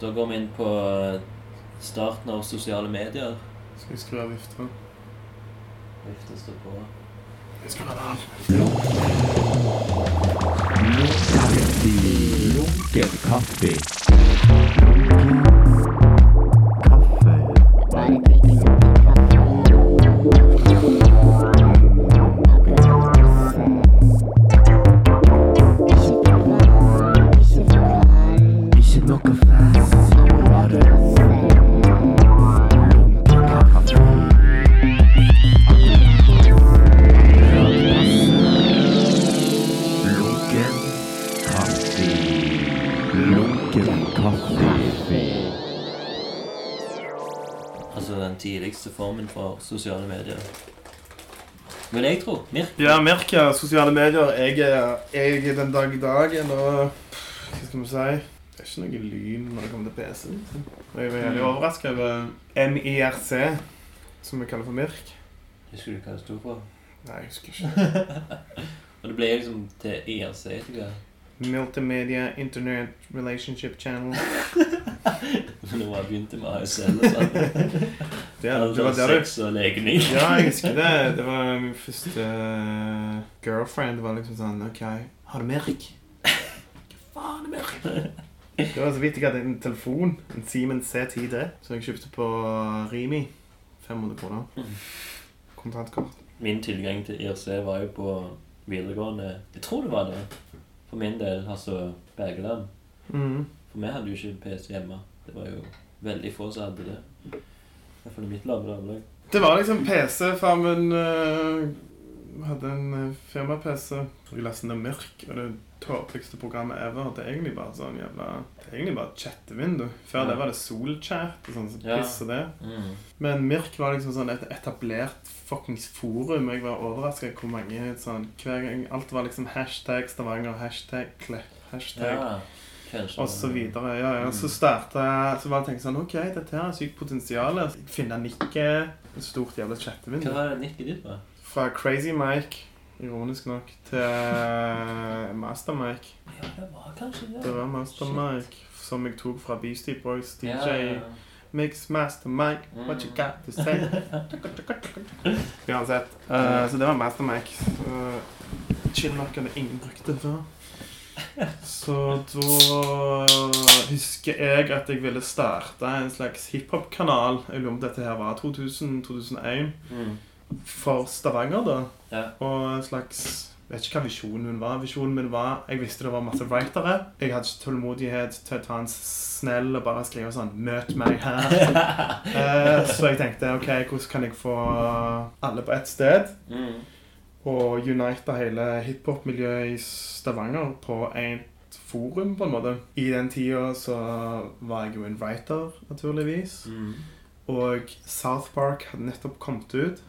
Da går vi inn på eh, starten av sosiale medier. Skal vi skru av vifta? Vifta står på. Jeg skrur den av. Lunken kaffe. Sosiale medier. Vil jeg tro. Mirk. Ja, Mirk, ja, sosiale medier. Jeg er, jeg er den dag i dag nå Hva skal vi si? Det er ikke noe lyn når det kommer til PC. Liksom. Og Jeg er veldig overraska over MIRC, som vi kaller for Mirk. Husker du hva det sto for? Nei, jeg husker ikke. Og det ble liksom til IRC, etter hvert. Multimedia Internet Relationship Channel. Når jeg begynte med ASL og sånn. Det, er- det var der du Sex og legning. Ja, jeg husker det. Det var min første eh, girlfriend. Det var liksom sånn OK, har du Merk? Hva faen er Merk? Det var så vidt jeg hadde en telefon. En Siemens C10D. Som jeg kjøpte på Rimi. 500 kroner. Kontantkort. Min tilgang til IRC var jo på videregående. Jeg tror det var det. For min del, altså Bergeland. Mhm. For vi hadde jo ikke PC hjemme. Det var jo veldig få som hadde det. I hvert fall i mitt avlag. Det var liksom PC, farmen uh, hadde en eh, firma-PC. Jeg leste ned Mørk, og det tåpeligste programmet ever. Det er egentlig bare sånn jævla Det er egentlig bare et chattevindu. Før Ja. det var det Solchat og sånn så pisser piss og det. Mm. Men Mirk var liksom sånn et etablert fuckings forum. Jeg var overraska hvor mange sånn Hver gang Alt var liksom hashtag Stavanger, hashtag Klepp, hashtag Ja. Og så videre. Ja, ja. Så starta jeg Så tenkte jeg sånn OK, dette her er sykt potensial. Finne nikket. Et stort jævla Hva chattevindu. var det nikket ditt da? Fra Crazy Mike, ironisk nok, til Master Mike. Ja, det var kanskje det. Det var Master Shit. Mike som jeg tok fra Beastie Boys, DJ. Ja, ja. Mix Master Mike, what you Mm. got to say? Uansett. Uh, så det var Master Mike. Uh, Chillmark hadde ingen brukte før. Så da husker jeg at jeg ville starte en slags hiphop-kanal. Jeg lurer om dette her var 2000-2001. Mm. For Stavanger, da. Ja. Og en slags Jeg vet ikke hva visjonen min var. Visjonen min var Jeg visste det var masse writere. Jeg hadde ikke tålmodighet til å ta en snell og bare skrive sånn 'Møt meg her'. Eh, så jeg tenkte OK, hvordan kan jeg få alle på ett sted? Mm. Og unite hele hiphop-miljøet i Stavanger på ett forum, på en måte. I den tida så var jeg jo en writer, naturligvis. Mm. Og South Park hadde nettopp kommet ut.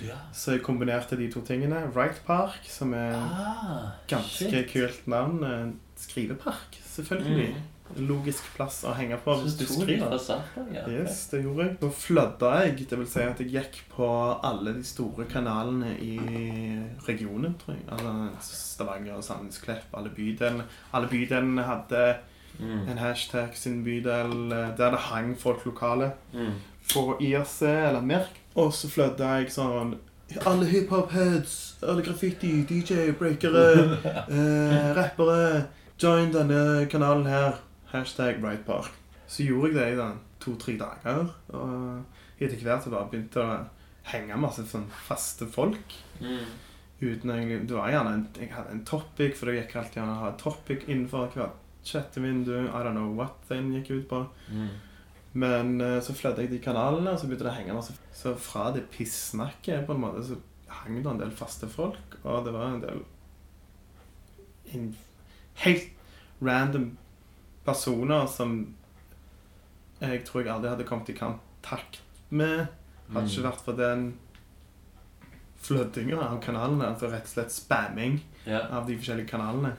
Ja. Så jeg kombinerte de to tingene. Wright Park, som er Ah, ganske shit. kult navn. Skrivepark, selvfølgelig. Mm. Logisk plass å henge på hvis du skriver. ja. Yes, det gjorde jeg. Så flødda jeg. Det vil si at jeg gikk på alle de store kanalene i regionen, tror jeg. Alle Stavanger, og Sandnesklepp, alle bydelene. Alle bydelene hadde Mm. en hashtag sin bydel eh, der det hang folk lokale. Mm. For IRC eller Merk. Og så flødde jeg sånn Alle hiphop-heads, alle graffiti, DJ, breakere, eh, rappere. Join denne kanalen her. Hashtag Bright Park. Så gjorde jeg det i da, to-tre dager. Og etter hvert så bare begynte å henge masse sånn faste folk. Mm. Uten egentlig Det var gjerne en, Jeg hadde en topic, for det gikk alltid an å ha topic innenfor hvert chattevindu. I don't know what den gikk ut på. Mm. Men eh, så flødde jeg de kanalene, og så begynte det å henge masse. Så fra det pissnakket på en måte, så hang det en del faste folk, og det var en del helt random personer som jeg tror jeg aldri hadde kommet i kontakt med. Hadde ikke vært for den fløddinga av kanalene, altså rett og slett spamming Ja. av de forskjellige kanalene.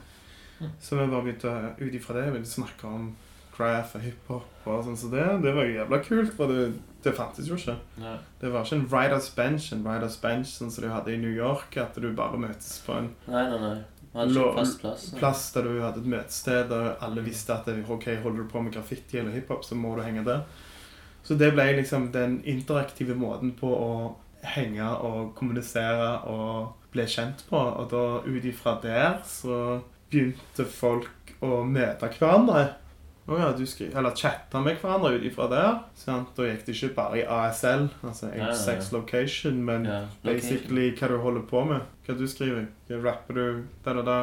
Mm. Så vi bare begynte ut ifra det Vi snakke om craft og hiphop og sånn så det. Det var jævla kult, for det, det fantes jo ikke. Ja. Det var ikke en writers bench, en writers bench sånn som de hadde i New York, at du bare møtes på en Nei, nei, nei. Fast plass. plass der du hadde et møtested der alle visste at ok, holder du på med graffiti eller hiphop, så må du henge der. Så det ble liksom den interaktive måten på å henge og kommunisere og bli kjent på. Og da ut ifra der så begynte folk å møte hverandre. Å ja, du skri eller chatta med hverandre ut ifra der. Sant? Da gikk det ikke bare i ASL, altså Age Sex Location, men Ja, basically hva du holder på med. Hva du skriver. Hva rapper du? Da, da, da.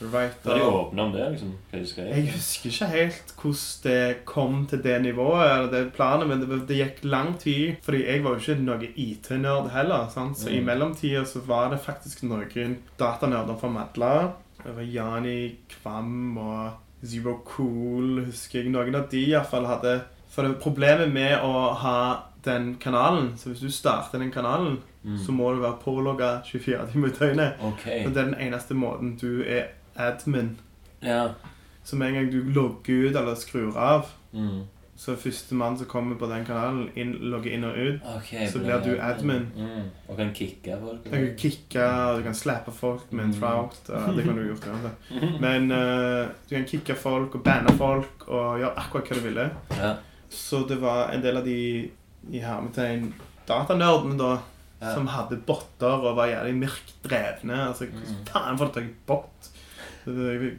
Var de åpne om det, liksom? Hva de skrev? Jeg husker ikke helt hvordan det kom til det nivået, eller det planet, men det, det gikk lang tid. Fordi jeg var jo ikke noe IT-nerd heller. Sant? Så i Mm. mellomtida så var det faktisk noen datanerder fra Madla. Det var Jani Kvam og Zero Cool, husker jeg. Noen av de iallfall hadde For det problemet med å ha den kanalen Så hvis du starter den kanalen, Mm. så må du være pålogga 24 timer i døgnet. OK. Og det er den eneste måten du er admin. Ja. Så med en gang du logger ut eller skrur av, Mm. Så første mann som kommer på den kanalen, inn, logger inn og ut. okay, Så blir du admin. Mm. Og kan kicke folk? Du kan kicke, du kan slappe folk med en Mm. trout. og det kan du gjort uansett. Men uh, du kan kicke folk og banne folk og gjøre akkurat hva du ville. Ja. Så det var en del av de i hermetegn datanerdene da, Ja. som hadde botter og var jævlig mørkt drevne. Altså, Mm. hvordan faen får du tak i bot? Jeg,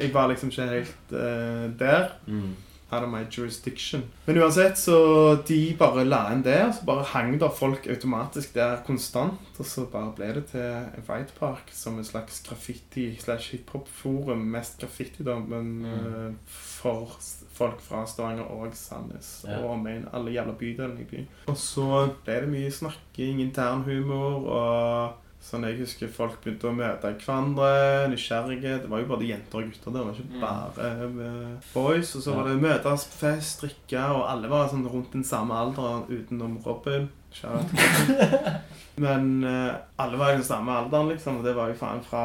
jeg var liksom ikke helt uh, der. Mm. Out of my jurisdiction. Men uansett, så de bare la inn det, og så bare hang der folk automatisk der konstant, og så bare ble det til en White Park som en slags graffiti slash hiphop-forum. Mest graffiti, da, men Mm. uh, for folk fra Stavanger og Sandnes Ja. og omegn. Alle jævla bydelene i byen. Og så ble det mye snakking, internhumor og Sånn jeg husker folk begynte å møte hverandre, nysgjerrige. Det var jo både jenter og gutter. Det var ikke Mm. bare eh, boys. Og så Ja. var det møtes på fest, drikke, og alle var sånn rundt den samme alderen utenom Robin. Men uh, alle var i den samme alderen, liksom. Og det var jo faen fra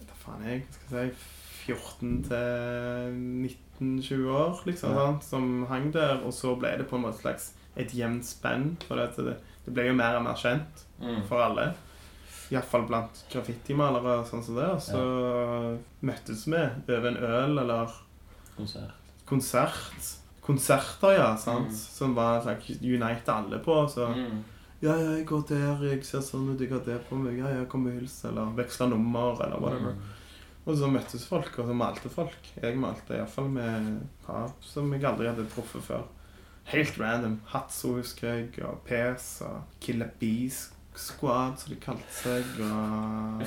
Hva faen jeg skal jeg si 14 til 19-20 år, liksom. Ja. sant? Som hang der. Og så ble det på en måte slags et jevnt spenn. For det, det, det ble jo mer og mer kjent Mm. for alle. Iallfall blant graffitimalere og sånn som det. Og så møttes vi over en øl eller Konsert. konsert. Konserter, ja. sant? Mm. Som var like, unite alle på. Så Mm. ja, ja, jeg går der, jeg ser sånn ut, jeg har det på meg. Ja, ja, kom og hils, eller veksla nummer, eller whatever. Mm. Og så møttes folk, og så malte folk. Jeg malte iallfall med par som jeg aldri hadde truffet før. Helt random. Hatso husker jeg, og Pes, og Killer Bees Squad, som de kalte seg. Og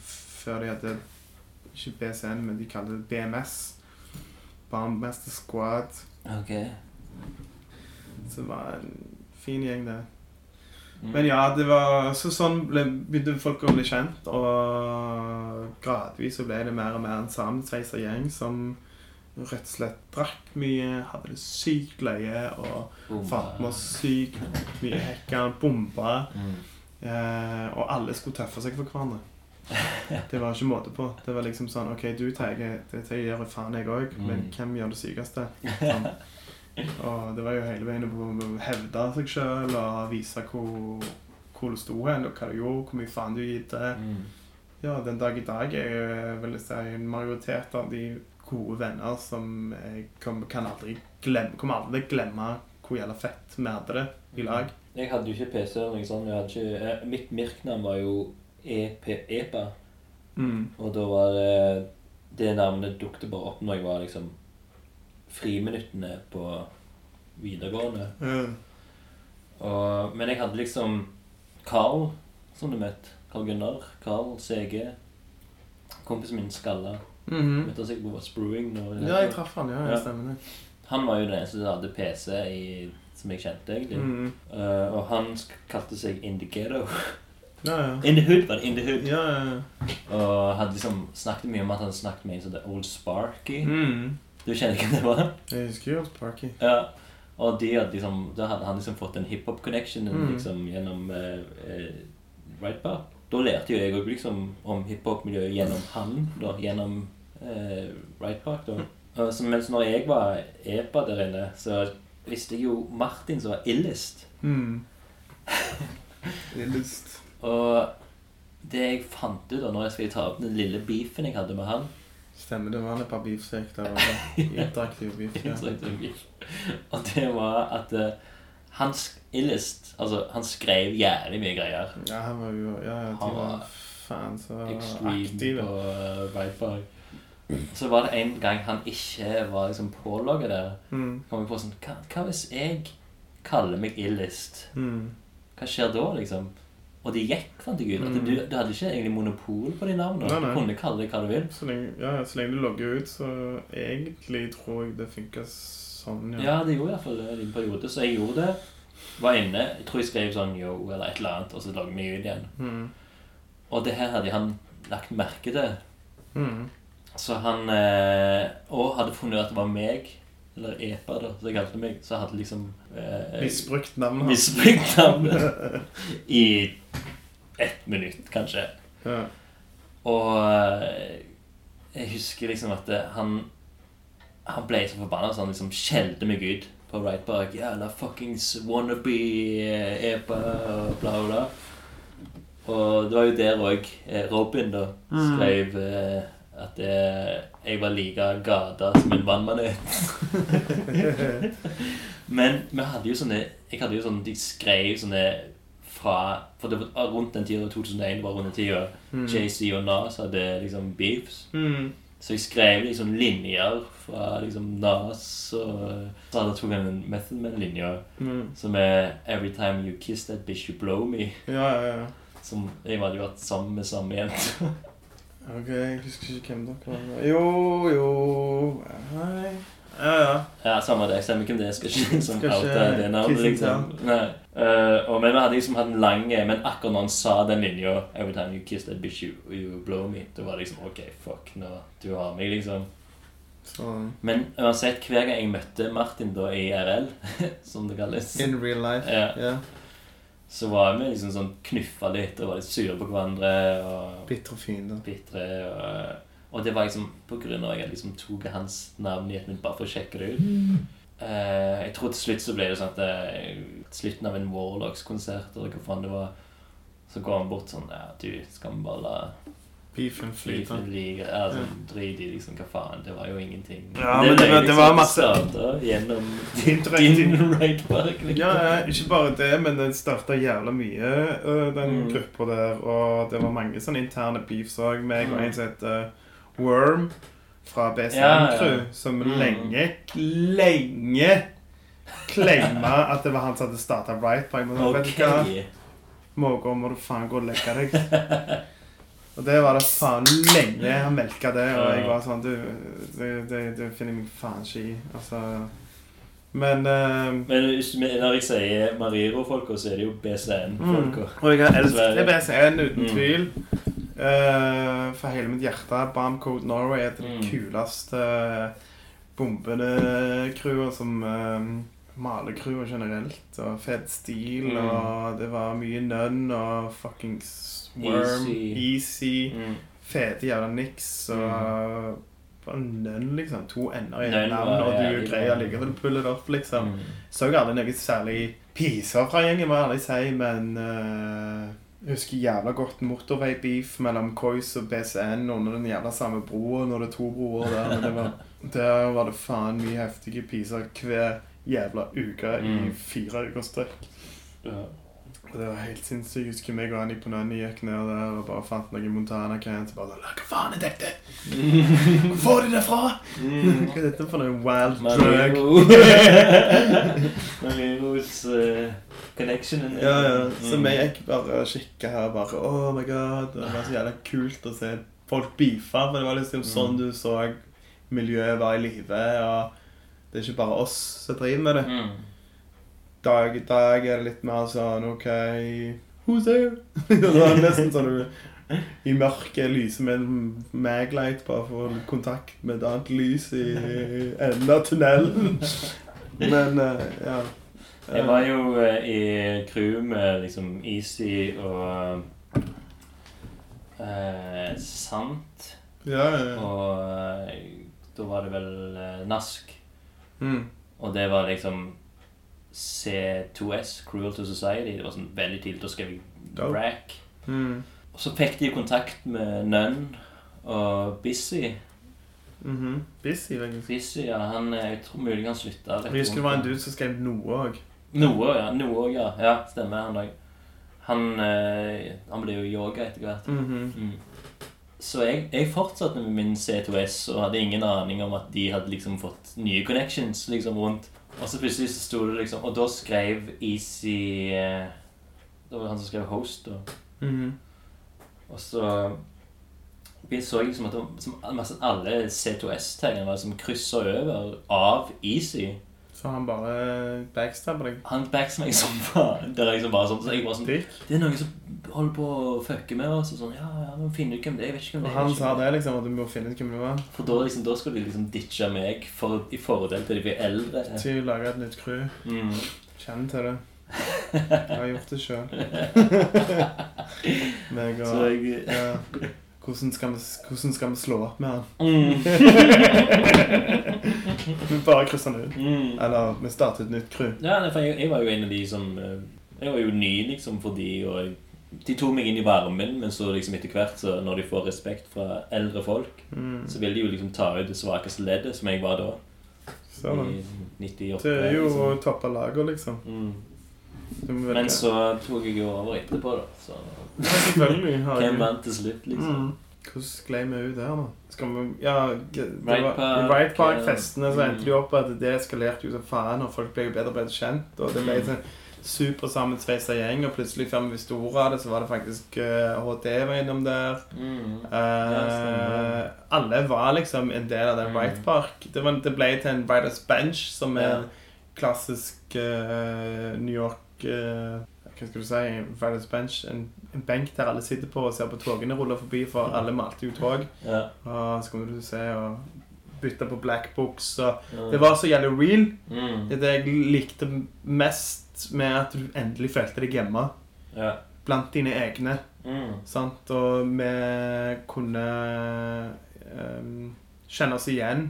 før de hadde ikke BCN, men de kalte det BMS. Bombmaster Squad. OK. Så det var en fin gjeng, det. Mm. Men ja, det var så sånn ble, begynte folk å bli kjent, og gradvis så ble det mer og mer en sammensveisa gjeng som rett og slett drakk mye, hadde det sykt løye og Bomba. fant med oss sykt mye hekka, bomba, Mm. Eh, og alle skulle tøffe seg for hverandre. Det var ikke måte på. Det var liksom sånn OK, du tar det gjør faen jeg òg, men Mm. hvem gjør det sykeste? Sånn. Og det var jo hele veien å å hevde seg sjøl og vise hvor, hvor du sto hen, og hva du gjorde, hvor mye faen du gitt det. Mm. Ja, den dag i dag er jo vil jeg si en majoritet av de gode venner som jeg kan aldri glemme, kommer aldri til å glemme hvor jævla fett vi hadde det i lag. Jeg hadde jo ikke PC eller noe sånt. Jeg hadde ikke, eh, mitt mirknavn var jo EP, EPA. Mm. Og da var det Det navnet dukket bare opp når jeg var liksom friminuttene på videregående. Mm. Og, men jeg hadde liksom Carl, som du vet. Carl Gunnar. Carl CG. Kompisen min Skalla. Mhm. Møtte seg på Sprewing. når- ja, jeg traff han. Ja. ja. stemmer det. Han var jo den eneste som hadde PC i, som jeg kjente, egentlig. Mm. Uh, og han kalte seg Indicato. Ja, ja. In the Hood var det. In the Hood. Ja, ja, ja. Og hadde liksom snakket mye om at han snakket med en sånn Old Sparky. Mm. Du kjenner hvem det var? Jeg husker jo Sparky. Ja. Og de hadde liksom, da hadde han liksom fått en hiphop-connection Mm. liksom, gjennom uh, uh, Right Bar. Da lærte jo jeg òg liksom om hiphop-miljøet gjennom han, da, gjennom uh, Right Park. da. Mm. så, mens når jeg var EPA der inne, så visste jeg jo Martin som var illest. Mm. Illest. Og det jeg fant ut da når jeg skulle ta opp den lille beefen jeg hadde med han Stemmer, det var et par beefsteak der. også. Interaktiv beef. Ja. Og det var at uh, han illest Altså, han skrev jævlig mye greier. ja, han var jo Ja, ja, de Han var faen så Extreme aktive. på uh, Så var det en gang han ikke var liksom pålogget der. Mm. kom jeg på sånn hva, hva hvis jeg kaller meg Illist? Mm. Hva skjer da, liksom? Og det gikk, fant jeg ut. Mm. du, du hadde ikke egentlig monopol på de navnene. Nei, nei. Du kunne kalle det hva du vil. Så lenge, ja, så lenge du logger ut, så egentlig tror jeg det funka sånn, ja. Ja, det gjorde i hvert fall det i en periode. Så jeg gjorde det. Var inne. Jeg tror jeg skrev sånn yo eller et eller annet, og så logget vi ut igjen. Mm. Og det her hadde han lagt merke til. Mm. Så han eh, Og hadde funnet ut at det var meg, eller Epa, da, som jeg kalte meg, så hadde liksom eh, Misbrukt navnet misbrukt navnet i ett minutt, kanskje. Ja. Og eh, jeg husker liksom at det, han Han ble så forbanna så han liksom skjelte meg ut på Rightbark. Jævla fuckings wannabe eh, Epa og bla, bla. Og det var jo der òg Robin da skrev eh, at eh, jeg var like gata som en vannmanet. Men vi hadde jo sånne Jeg hadde jo sånn De skrev sånne fra For det var rundt den tida 2001 var rundt den tida Mm. JC og Nas hadde liksom beefs. Mm. Så jeg skrev liksom linjer fra liksom Nas og Så hadde jeg tatt en Method Man-linje Mm. som er Every time you kiss that bitch you blow me. Ja, ja, ja. Som jeg hadde jo vært sammen med samme jente. Ok, jeg husker ikke hvem dere var. Jo, jo Hei. Ja, ja. Ja, samme det. Jeg stemmer ikke om det. Jeg skal ikke liksom ikke oute det navnet, liksom. Nei. Uh, og, men vi hadde liksom hatt en lang Men akkurat når han sa den linja Every time you kiss that bitch, you, you blow me. Det var liksom OK, fuck, nå du har meg, liksom. Så Men uansett, hver gang jeg møtte Martin da i IRL, som det kalles, In real life. Ja. Ja. Så var vi liksom sånn knuffa litt og var litt sure på hverandre og Bitre fiender. bitre. Og, og det var liksom på grunn av at jeg liksom tok hans navn i et minutt bare for å sjekke det ut. Eh, jeg tror til slutt så ble det sånn at eh, slutten av en Warlocks-konsert eller hva faen det var, så går han bort sånn Ja, du, skal vi bare la Beefen flyter. Flyten altså, Ja, drit i liksom Hva faen, det var jo ingenting. Ja, men det var- det var masse- gjennom Din back, liksom. Ja, ja, ikke bare det, men den starta jævla mye, øh, den Mm. gruppa der. Og det var mange sånne interne beefs òg. Meg og Mm. en som heter Worm fra Ja, BCM Crew, ja. som Mm. lenge, lenge claima at det var han som hadde starta Right Park. Okay. vet du hva? Ok. Mågå må du faen gå og legge deg. Og det var det faen lenge han melka det, og jeg var sånn Du, det, det, det finner jeg meg faen ikke i. Altså Men uh, Men når jeg sier Mariro-folka, så er det jo BCN-folka. Og jeg har elsket BCN uten Mm. tvil. Uh, for hele mitt hjerte. Bam Code Norway er det Mm. kuleste bombende crewet som uh, maler crewet generelt. Og fet stil, Mm. og det var mye nønn og fuckings worm. Easy. Easy. Mm. Fete jævla niks og bare nønn, liksom. To ender i et navn, og du ja, greier likevel å pulle det opp, liksom. Mm. Så jeg aldri noe særlig piser fra gjengen, må jeg ærlig si, men uh, jeg husker jævla godt motorveibeef mellom Kois og BCN under den jævla samme broa når det er to broer der. Men det var, der var det faen mye heftige piser hver jævla uke i Mm. fire uker strekk. Ja. Det var helt sinnssykt. Jeg husker meg og Annie på Nanny gikk ned der og bare fant noen Montana Cans og bare Hva faen er dette? Hvor får de det fra? Mm. Hva er dette for noe wild drug? Mariro. Mariros eh, connection. in- Ja, ja. Så Mm. vi gikk bare og kikka her bare Oh my god. Det var så jævla kult å se folk beefe. For det var liksom sånn du så miljøet var i live. Og det er ikke bare oss som driver med det. Dag i dag er det litt mer sånn OK Who's there? nesten sånn i mørket lyser med en maglight bare for å få kontakt med et annet lys i enden av tunnelen. Men eh, ja. Jeg var jo eh, i crew med liksom Easy og eh, Sant. Ja, ja, ja. Og eh, da var det vel Nask. Mm. Og det var liksom C2S, Cruel to Society. Det var sånn veldig tidlig. Da skrev jeg. Rack. Mm. Og så fikk de kontakt med Nunn og Busy. -hmm. Busy, faktisk. Busy, ja, han eh, Jeg tror mulig han slutta. Jeg husker det var en dude som skrev noe òg. Noe, ja. Noe ja. ja. Stemmer, han òg. Han, eh, han ble jo yoga etter hvert. Mhm. Mm. Så jeg, jeg fortsatte med min C2S og hadde ingen aning om at de hadde liksom fått nye connections liksom rundt. Og så plutselig så sto det liksom Og da skrev Easy var Det var han som skrev Host. Og, -hmm. og så vi så liksom at det som, alle C2S-taggene var liksom kryssa over av Easy. Så han bare backstabber deg. Han backstabber meg som faen. Det er liksom bare sånn, så jeg bare sånn. Det er noen som holder på å fucke med oss. Og sånn, ja, ja, må finne ut hvem det er. Jeg vet ikke hvem det er. Og han sa det, liksom, at du må finne ut hvem det var. For da, liksom, da skal de liksom ditche meg for, i fordel til de blir eldre. Til å lage et nytt crew. Mm. Kjenn til det. Jeg har gjort det sjøl. Meg Så og jeg ja. hvordan, skal vi, hvordan skal vi slå opp med han? mm. Vi bare kryssa den ut. Mm. Eller vi startet et nytt crew. Ja, for jeg, jeg var jo en av de som eh, Jeg var jo ny liksom for de, og jeg, de tok meg inn i varmen, men så liksom etter hvert, så når de får respekt fra eldre folk, Mm. så vil de jo liksom ta ut det svakeste leddet, som jeg var da. Sånn. I 98. Det er jo liksom. toppa laget, liksom. mm. Men så tok jeg jo over etterpå, da. Så hvem vant til slutt, liksom? Mm. Hvordan sklei vi ut der, da? Skal vi, ja, det var, Right Park-festene så mm. endte de opp på at det eskalerte jo som faen, og folk ble jo bedre og bedre kjent. Og det ble Mm. en supersammensveisa gjeng, og plutselig før vi visste ordet av det, så var det faktisk uh, HD var innom der. Mm. Uh, stemmer. alle var liksom en del av den Mm. Right Park. Det, var, det ble til en Writers Bench, som er Ja. en klassisk uh, New York eh, Hva skal du si? Writers Bench. En, en benk der alle sitter på og ser på togene rulle forbi, for alle malte jo tog. Ja. Og så kommer du se og bytte på black books. Og det var så jævlig real. mm. Det er det jeg likte mest med at du endelig følte deg hjemme Ja. blant dine egne. Mm. Sant? Og vi kunne um, kjenne oss igjen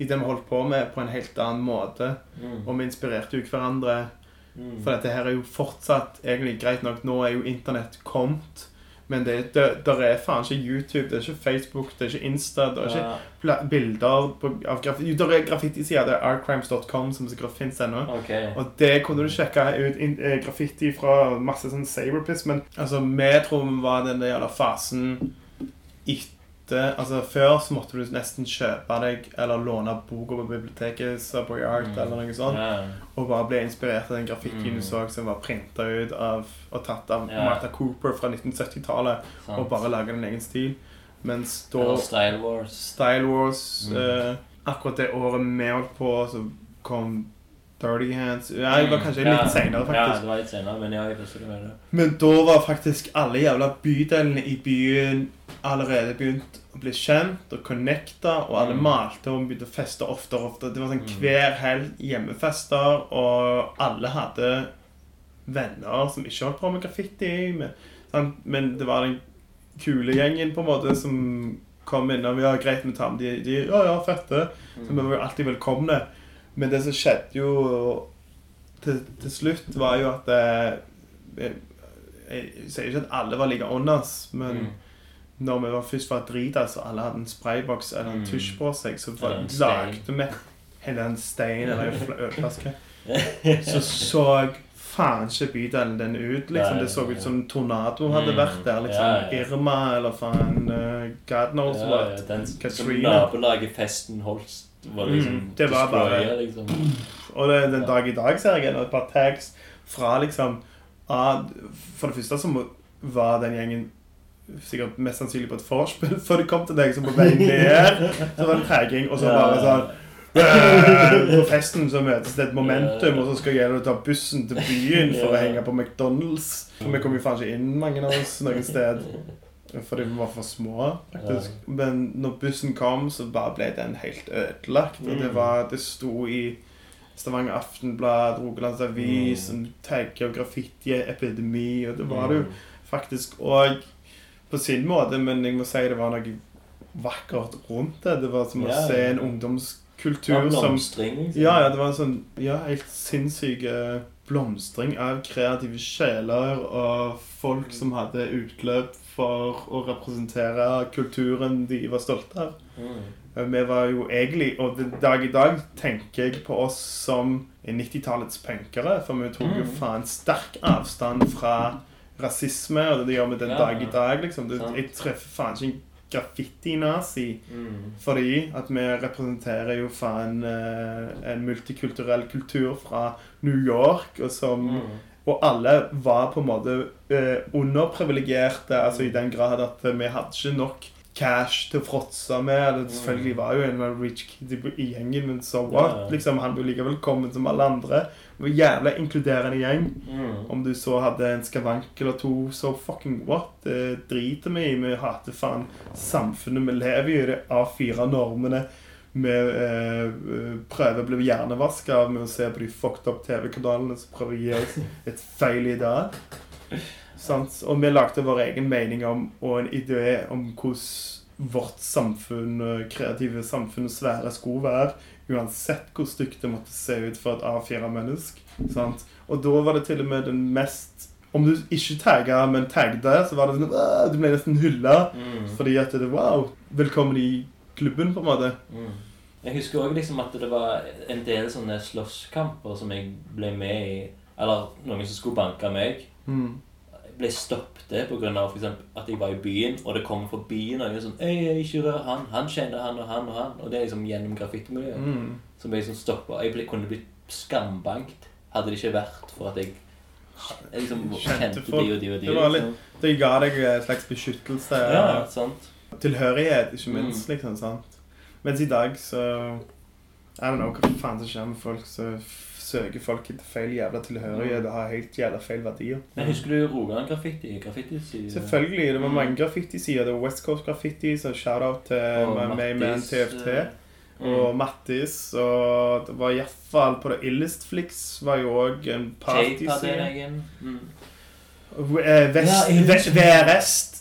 i det vi holdt på med, på en helt annen måte. Mm. Og vi inspirerte jo hverandre. Mm. For dette her er jo fortsatt egentlig greit nok. Nå er jo internett kommet. Men det, det, der er faen ikke YouTube, det er ikke Facebook, det er ikke Insta. Det er ikke Ja. bilder på, av graffiti. Jo, det er graffitisider. Det er artcrimes.com, som sikkert fins ennå. Okay. Og det kunne du sjekke ut in, eh, graffiti fra masse sånn saberpiss, men altså, vi tror vi var den jævla fasen etter Altså, før så måtte du nesten kjøpe deg eller låne boka på biblioteket, Subway Art Mm. eller noe sånt, yeah. og bare bli inspirert av den grafikken Mm. du så som var printa ut av og tatt av yeah. Martha Cooper fra 1970-tallet, og bare lage din egen stil. Mens da Eller Style Wars. Style Wars Mm. eh, Akkurat det året vi holdt på, så kom Dirty Hands Ja, jeg var kanskje Ja. litt faktisk. Ja, det var litt senere, men ja, jeg husker det. Men da var faktisk alle jævla bydelene i byen allerede begynt å bli kjent og connecta, og alle Mm. malte og begynte å feste oftere og oftere. Det var sånn Mm. hver helg hjemmefester, og alle hadde venner som ikke holdt på med graffiti. Men, sant? men det var den kule gjengen på en måte som kom innom. Ja, greit, vi tar med de, de Ja, ja, fette. Så vi var jo alltid velkomne. Men det som skjedde jo til, til slutt, var jo at eh, jeg, jeg sier ikke at alle var like on men Mm. Når vi var først var drita, og alle hadde en sprayboks eller en Mm. tusj på seg, så var, det lagde vi hele en stein eller en fl- ølflaske. Så så faen ikke bydelen den ut. liksom. Det så ut som tornado hadde Mm. vært der. liksom. Irma eller faen uh, God knows what. Katrina. nabolaget-festen Holst var liksom Mm, det var bare- liksom. Og det, den dag i dag ser jeg et par tags fra liksom For det første så var den gjengen sikkert mest sannsynlig på et vorspiel før de kom til deg, som på vei ned så var det preging, og så bare sånn «Øh, På festen så møtes det et momentum, og så skal jeg ta bussen til byen for å henge på McDonald's. For vi kom jo faen ikke inn, mange av oss, noe sted. Fordi vi var for små, faktisk. Men når bussen kom, så bare ble den helt ødelagt. Og det Mm. var Det sto i Stavanger Aftenblad, Rogalands Avis, Mm. tagge og graffiti-epidemi, og det var det jo Mm. faktisk òg på sin måte, men jeg må si det var noe vakkert rundt det. Det var som å Ja, se en ungdomskultur ungdomskultur som liksom. ja, ja, det var en sånn ja, helt sinnssyk eh, blomstring av kreative sjeler og folk som hadde utløp for å representere kulturen de var stolte av. Mm. Eh, Vi var jo egentlig, og den dag i dag tenker jeg på oss som 90-tallets punkere, for vi tok jo Mm. faen sterk avstand fra rasisme, og det gjør med den Ja, dag i dag, liksom. Det, jeg treffer faen ikke en graffiti-nazi. Mm. Fordi at vi representerer jo faen eh, en multikulturell kultur fra New York, og som Mm. Og alle var på en måte eh, underprivilegerte, altså i den grad at vi hadde ikke nok cash til å fråtse med. Eller, selvfølgelig var jo en rich kid i- i gjengen, men so what? Liksom, han var like velkommen som alle andre. Det var jævla inkluderende gjeng. Mm. Om du så hadde en skavank eller to, so fucking what? Det driter vi i. Vi hater faen samfunnet vi lever i. Det A4-normene. Vi eh, prøver å bli hjernevaska av med å se på de fucked up TV-kanalene som prøver å gi oss et feil ideal. Sant? Og vi lagde vår egen mening om, og en idé om hvordan vårt samfunn, eh, kreative samfunn og svære skulle være. Uansett hvor stygt det måtte se ut for et A4-menneske. Sant? Og da var det til og med den mest Om du ikke tagga, men tagde, så var det sånn «Åh, Du ble nesten hylla. Mm. Fordi at det Wow! Velkommen i klubben, på en måte. Mm. Jeg husker òg liksom at det var en del sånne slåsskamper som jeg ble med i. Eller noen som skulle banke meg. Mm. Jeg ble stoppet pga. at jeg var i byen, og det kom forbi noen sånn Øy, ikke rør han. Han kjenner han og han og han. Og det er liksom gjennom graffitimiljøet. Mm. Som ble liksom stoppa. Jeg ble, kunne blitt skambankt hadde det ikke vært for at jeg, jeg liksom Kjente de og de og de. Det var litt- liksom. Det ga deg en slags beskyttelse. Ja, sant. Tilhørighet, ikke Mm. minst. liksom, sant? Mens i dag så I don't know hva faen som skjer med folk. Så f- søker folk etter feil jævla tilhørighet og har helt jævla feil verdier. Men husker du Rogaland Graffiti? Graffiti Selvfølgelig. Det var Mm. mange graffiti-sider. Det var West Coast Graffiti, så shout-out til Og Mayman Mattis, TFT. eh, Og Mattis. Og det var iallfall på det Illestflix var jo òg en partyside. Mm. Eh, Vest, Ja, jeg Ve-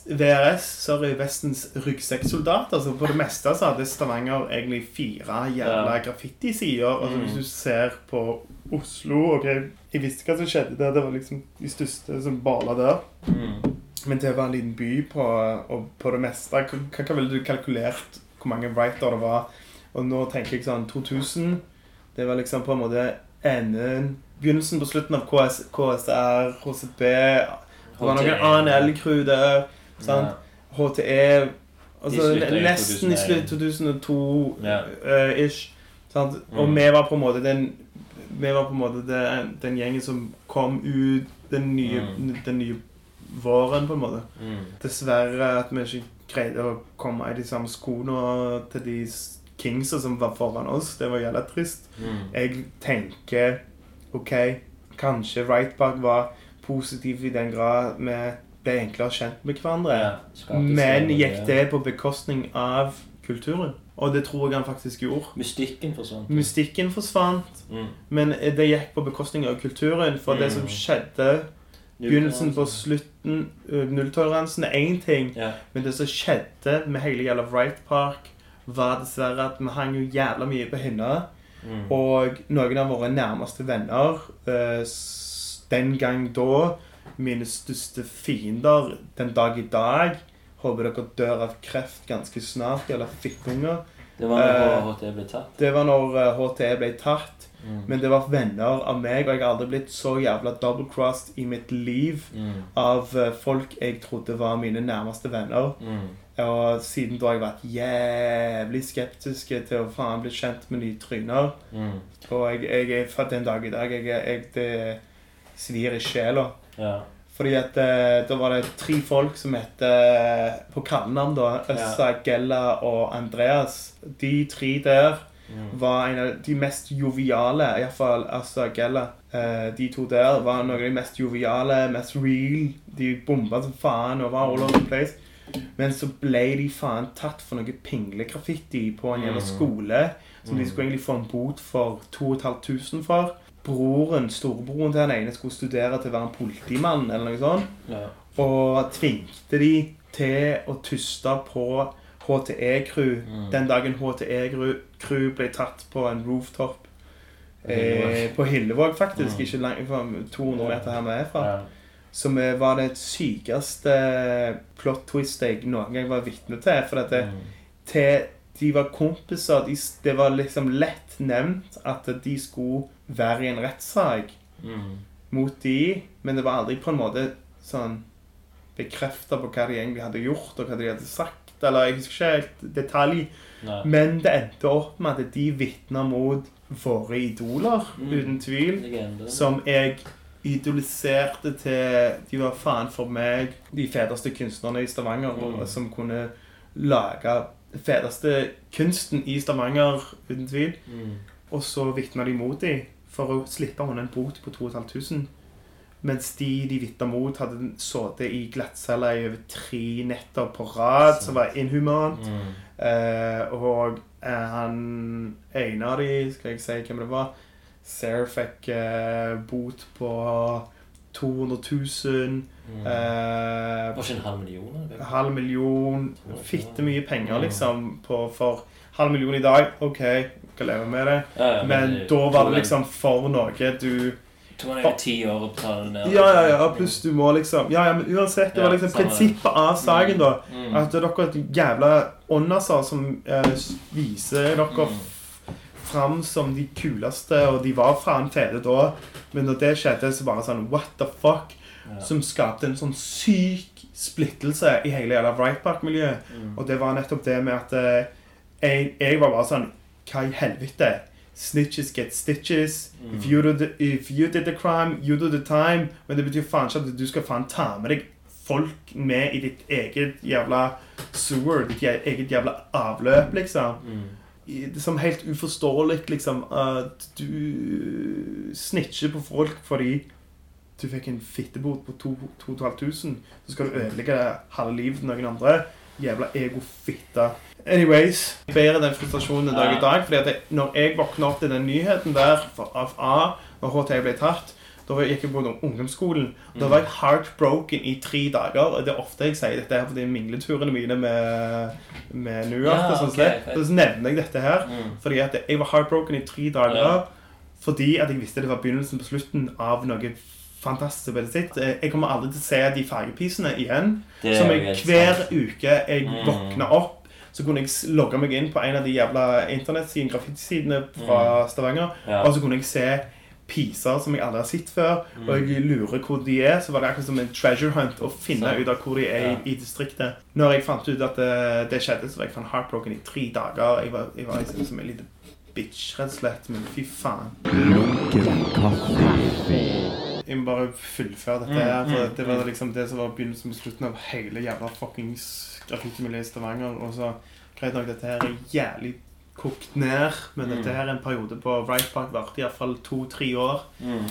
VRS, sorry, Vestens ryggsekksoldat. Altså på det meste så hadde Stavanger egentlig fire jævla Ja. graffiti-sider. Altså Mm. Hvis du ser på Oslo ok, Jeg visste hva som skjedde der. Det var liksom de største som bala der. Mm. Men det var en liten by på, på det meste Hva, hva ville du kalkulert hvor mange writer det var? Og nå tenker jeg sånn 2000. Det var liksom på en måte enden Begynnelsen på slutten av KS, KSR, HCB Det var noen ANL-crew der. Sant? HTE Altså i nesten i 2001. slutt 2002 Ja. eh, ish. Sant? Og Mm. vi var på en måte den Vi var på en måte den, den gjengen som kom ut den nye, Mm. den nye våren, på en måte. Mm. Dessverre at vi ikke greide å komme i de samme skoene til de kingsa som var foran oss. Det var jævla trist. Mm. Jeg tenker OK, kanskje Right Park var positiv i den grad vi ble enklere kjent med hverandre. Ja, Men gikk det på bekostning av kulturen? Og det tror jeg han faktisk gjorde. Mystikken forsvant. Mystikken forsvant, Mm. men det gikk på bekostning av kulturen. For det som Mm. skjedde Begynnelsen på slutten Nulltoleransen er én ting, Ja. men det som skjedde med hele jævla Wright Park, var dessverre at vi hang jo jævla mye på hinna. Mm. Og noen av våre nærmeste venner den gang da Mine største fiender den dag i dag Håper dere dør av kreft ganske snart, eller fittunger. Det var når uh, HT ble tatt. Det var når uh, HTE ble tatt. Mm. Men det var venner av meg, og jeg har aldri blitt så jævla double-crossed i mitt liv Mm. av uh, folk jeg trodde var mine nærmeste venner. Mm. Og siden da har jeg vært jævlig skeptisk til å faen bli kjent med nye tryner. Mm. Og jeg, jeg er fra den dag i dag jeg, jeg, Det svir i sjela. Ja. Fordi at eh, da var det tre folk som het eh, På kallenavn, da. Øssa, Gella og Andreas. De tre der Mm. var en av de mest joviale, iallfall altså Gella. Eh, de to der var noen av de mest joviale, mest real. De bomba som faen og var all over the place. Men så ble de faen tatt for noe pinglegraffiti på en jævla Mm. skole. Som de Mm. skulle egentlig få en bot for 2500 for. Broren, storebroren til den ene skulle studere til å være en politimann eller noe sånt. Ja. Og tvingte de til å tuste på HTE-crew Mm. den dagen HTE-crew ble tatt på en rooftop Eh, på Hillevåg, faktisk. Mm. Ikke langt fra 200 meter her vi er fra. Ja. Som var det sykeste plot twist jeg noen gang var vitne til. For at det, Mm. til de var kompiser de, Det var liksom lett nevnt at de skulle være i en rettssak Mm. mot de, men det var aldri på en måte sånn bekrefta på hva de egentlig hadde gjort, og hva de hadde sagt. Eller jeg husker ikke helt detalj. Nei. Men det endte opp med at de vitna mot våre idoler, Mm. uten tvil. Legende. Som jeg idoliserte til De var faen for meg de feteste kunstnerne i Stavanger, Mm. som kunne lage feteste kunsten i Stavanger, uten tvil. Mm. Og så vitna de mot dem for å slippe unna en bot på 2500. Mens de de vitna mot, hadde sittet i glattcelle i over tre netter på rad, som var inhumant. Mm. Eh, og eh, han ene av de, skal jeg si hvem det var Sarah fikk eh, bot på 200 000. Mm. Eh, Var ikke en halv million? eller? halv million. Fitte mye penger, liksom, på, for halv million i dag. OK, kan leve med det. Ja, ja, Men det da var det liksom for noe du tok over ti år å betale det ned. Ja, ja, ja. Pluss du må liksom Ja, ja, men uansett. Det var liksom prinsippet av saken, da. Mm. At dere er et jævla åndaser som eh, viser dere Mm. fram som de kuleste, og de var faen fete da. Men når det skjedde, så bare sånn What the fuck? Ja. Som skapte en sånn syk splittelse i hele jævla Wright Park-miljøet. Mm. Og det var nettopp det med at eh, jeg, jeg var bare sånn Hva i helvete? Snitches get stitches. If, you the, if you did the crime, you do the time. Men det betyr faen ikke at du skal faen ta med deg folk med i ditt eget jævla sewer, ditt eget jævla avløp, liksom. Mm. Som helt uforståelig, liksom, at du snitcher på folk fordi du fikk en fittebot på to- 2500. Så skal du ødelegge halve livet til noen andre. Jævla ego-fitte. Anyways, jeg bærer den frustrasjonen dag i dag. fordi at jeg, når jeg våkna opp til den nyheten der for- av A, når HT ble tatt, da var- gikk jeg på ungdomsskolen. og Da var jeg heartbroken i tre dager. og Det er ofte jeg sier dette her fordi mingleturene mine med, med New York. Ja, og sånn okay, så nevner jeg dette her. Mm. Fordi at jeg var heartbroken i tre dager. Ja. Fordi at jeg visste det var begynnelsen på slutten av noe fantastisk sitt. Jeg kommer aldri til å se de fargepisene igjen. Som jeg hver sant. uke jeg Mm. våkna opp, så kunne jeg logge meg inn på en av de jævla internettsidene, graffitisidene fra Stavanger, Mm. Ja. og så kunne jeg se piser som jeg aldri har sett før, og Mm. jeg lurer hvor de er, så var det akkurat som en treasure hunt å finne så. ut av hvor de er Ja. i, i distriktet. Når jeg fant ut at det, det skjedde, så var jeg fan heartbroken i tre dager. Jeg var, jeg var liksom som en liten bitch, rett og slett, men fy faen. Lunken kaffe. Jeg må bare fullføre dette Mm, her, for mm, det var mm. liksom det som var begynnelsen på slutten av hele jævla fuckings graffitimiljøet i Stavanger. Og så greit nok, dette her er jævlig kokt ned, men Mm. dette her er en periode på Right Park varte iallfall to-tre år Mm.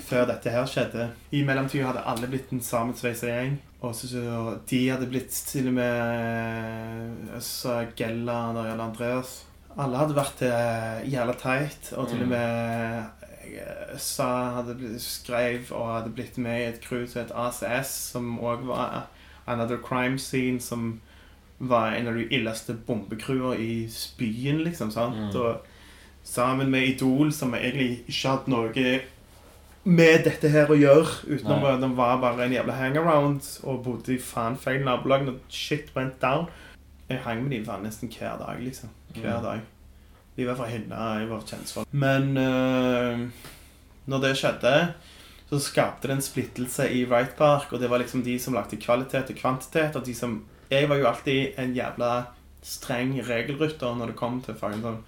før dette her skjedde. I mellomtida hadde alle blitt en sammensveisa gjeng. Og så, så de hadde blitt til og med Øssa, Gellan og Andreas. Alle hadde vært eh, jævla teit, og til og Mm. med eh, Øssa hadde blitt, skrev og hadde blitt med i et crew som het ACS, som òg var Another Crime Scene, som var en av de illeste bombecrewer i byen, liksom. sant? Mm. Og sammen med Idol, som egentlig ikke hadde noe med dette her å gjøre. Utenom at de var bare en jævla hangaround og bodde i faen feil nabolag når shit went down. Jeg hang med dem nesten hver dag, liksom. Hver Mm. dag. De var fra Hinna, jeg var kjentfolk. Men uh, når det skjedde, så skapte det en splittelse i Wright Park, og det var liksom de som lagde kvalitet og kvantitet, og de som Jeg var jo alltid en jævla streng regelrytter når det kom til fucking sånn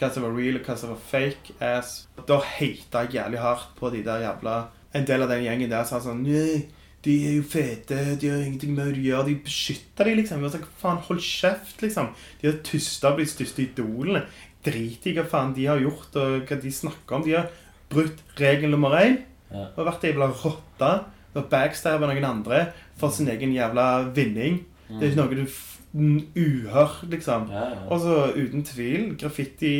hva som var real, og hva som var fake ass. Da hata jeg jævlig hardt på de der jævla En del av den gjengen der sa sånn Nei, de er jo fete, de har ingenting med å gjøre. De beskytter de, liksom. Jeg var sånn, faen, hold kjeft, liksom. De har tysta på de største idolene. Drit i hva faen de har gjort, og hva de snakker om. De har brutt regel nummer én Ja. og vært ei jævla rotte og backstabba noen andre for sin egen jævla vinning. Det er ikke noe du uhør, liksom. Ja, ja. Og så uten tvil, graffiti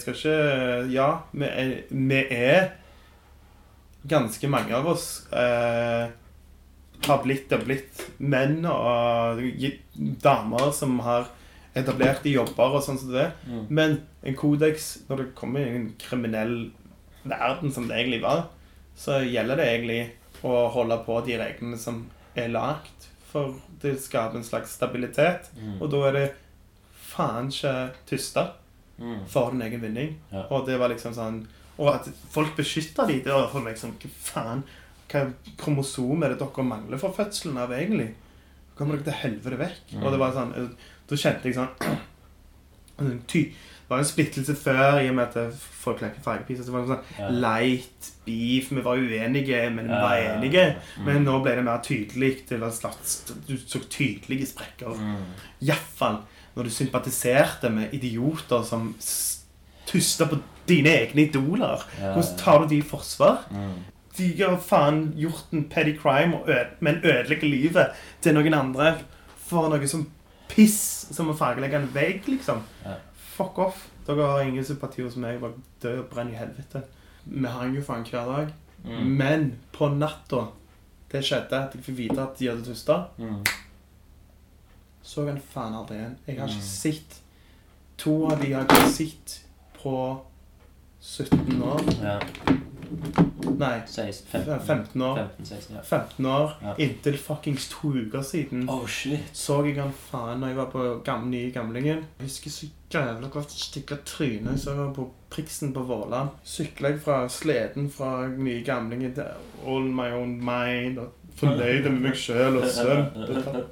skal ikke Ja, vi er, vi er Ganske mange av oss eh, har blitt og blitt menn og damer som har etablerte jobber og sånn som det. Mm. Men en kodeks, når det kommer i en kriminell verden som det egentlig var, så gjelder det egentlig å holde på de reglene som er lagt, for det skaper en slags stabilitet. Mm. Og da er det faen ikke tysta Mm. for din egen vinning. Ja. Og det var liksom sånn Og at folk beskytter de, det var for meg som Hva faen? Hva kromosom er det dere mangler for fødselen av, egentlig? Kommer dere til helvete vekk? Mm. Og det var sånn eh, Da kjente jeg sånn en ty, var en splittelse før, i og med at folk leker fargepiser. Så det var en sånn Ja. light beef. Vi var uenige, men vi Ja, var enige. Mm. Men nå ble det mer tydelig. Det var slags, Du så tydelige sprekker. Mm. Iallfall når du sympatiserte med idioter som tusta på dine egne idoler. Ja, Hvordan tar du de i forsvar? Mm. De har faen gjort en petty crime, men ødelegger livet til noen andre for noe som piss som å fargelegge en vegg, liksom. Ja. Fuck off. Dere har ingen sympati hos meg. Bare dø og brenn i helvete. Vi hang jo faen hver dag. Mm. Men på natta det skjedde at jeg fikk vite at de hadde tusta, Mm. så han faen aldri igjen. Jeg har Mm. ikke sett To av de har jeg ikke sett på 17 år. Ja. Nei, 16, 15, 15 år. 15, 16, ja. 15 år. Ja. Inntil fuckings to uker siden Oh, shit. så jeg han faen når jeg var på gamle, nye gamlingen. Jeg husker så jævla godt stygge trynet. Så på Priksen på Våland. Sykla jeg fra sleden fra nye gamlingen til All My Own Mind. Og fornøyd med meg sjøl og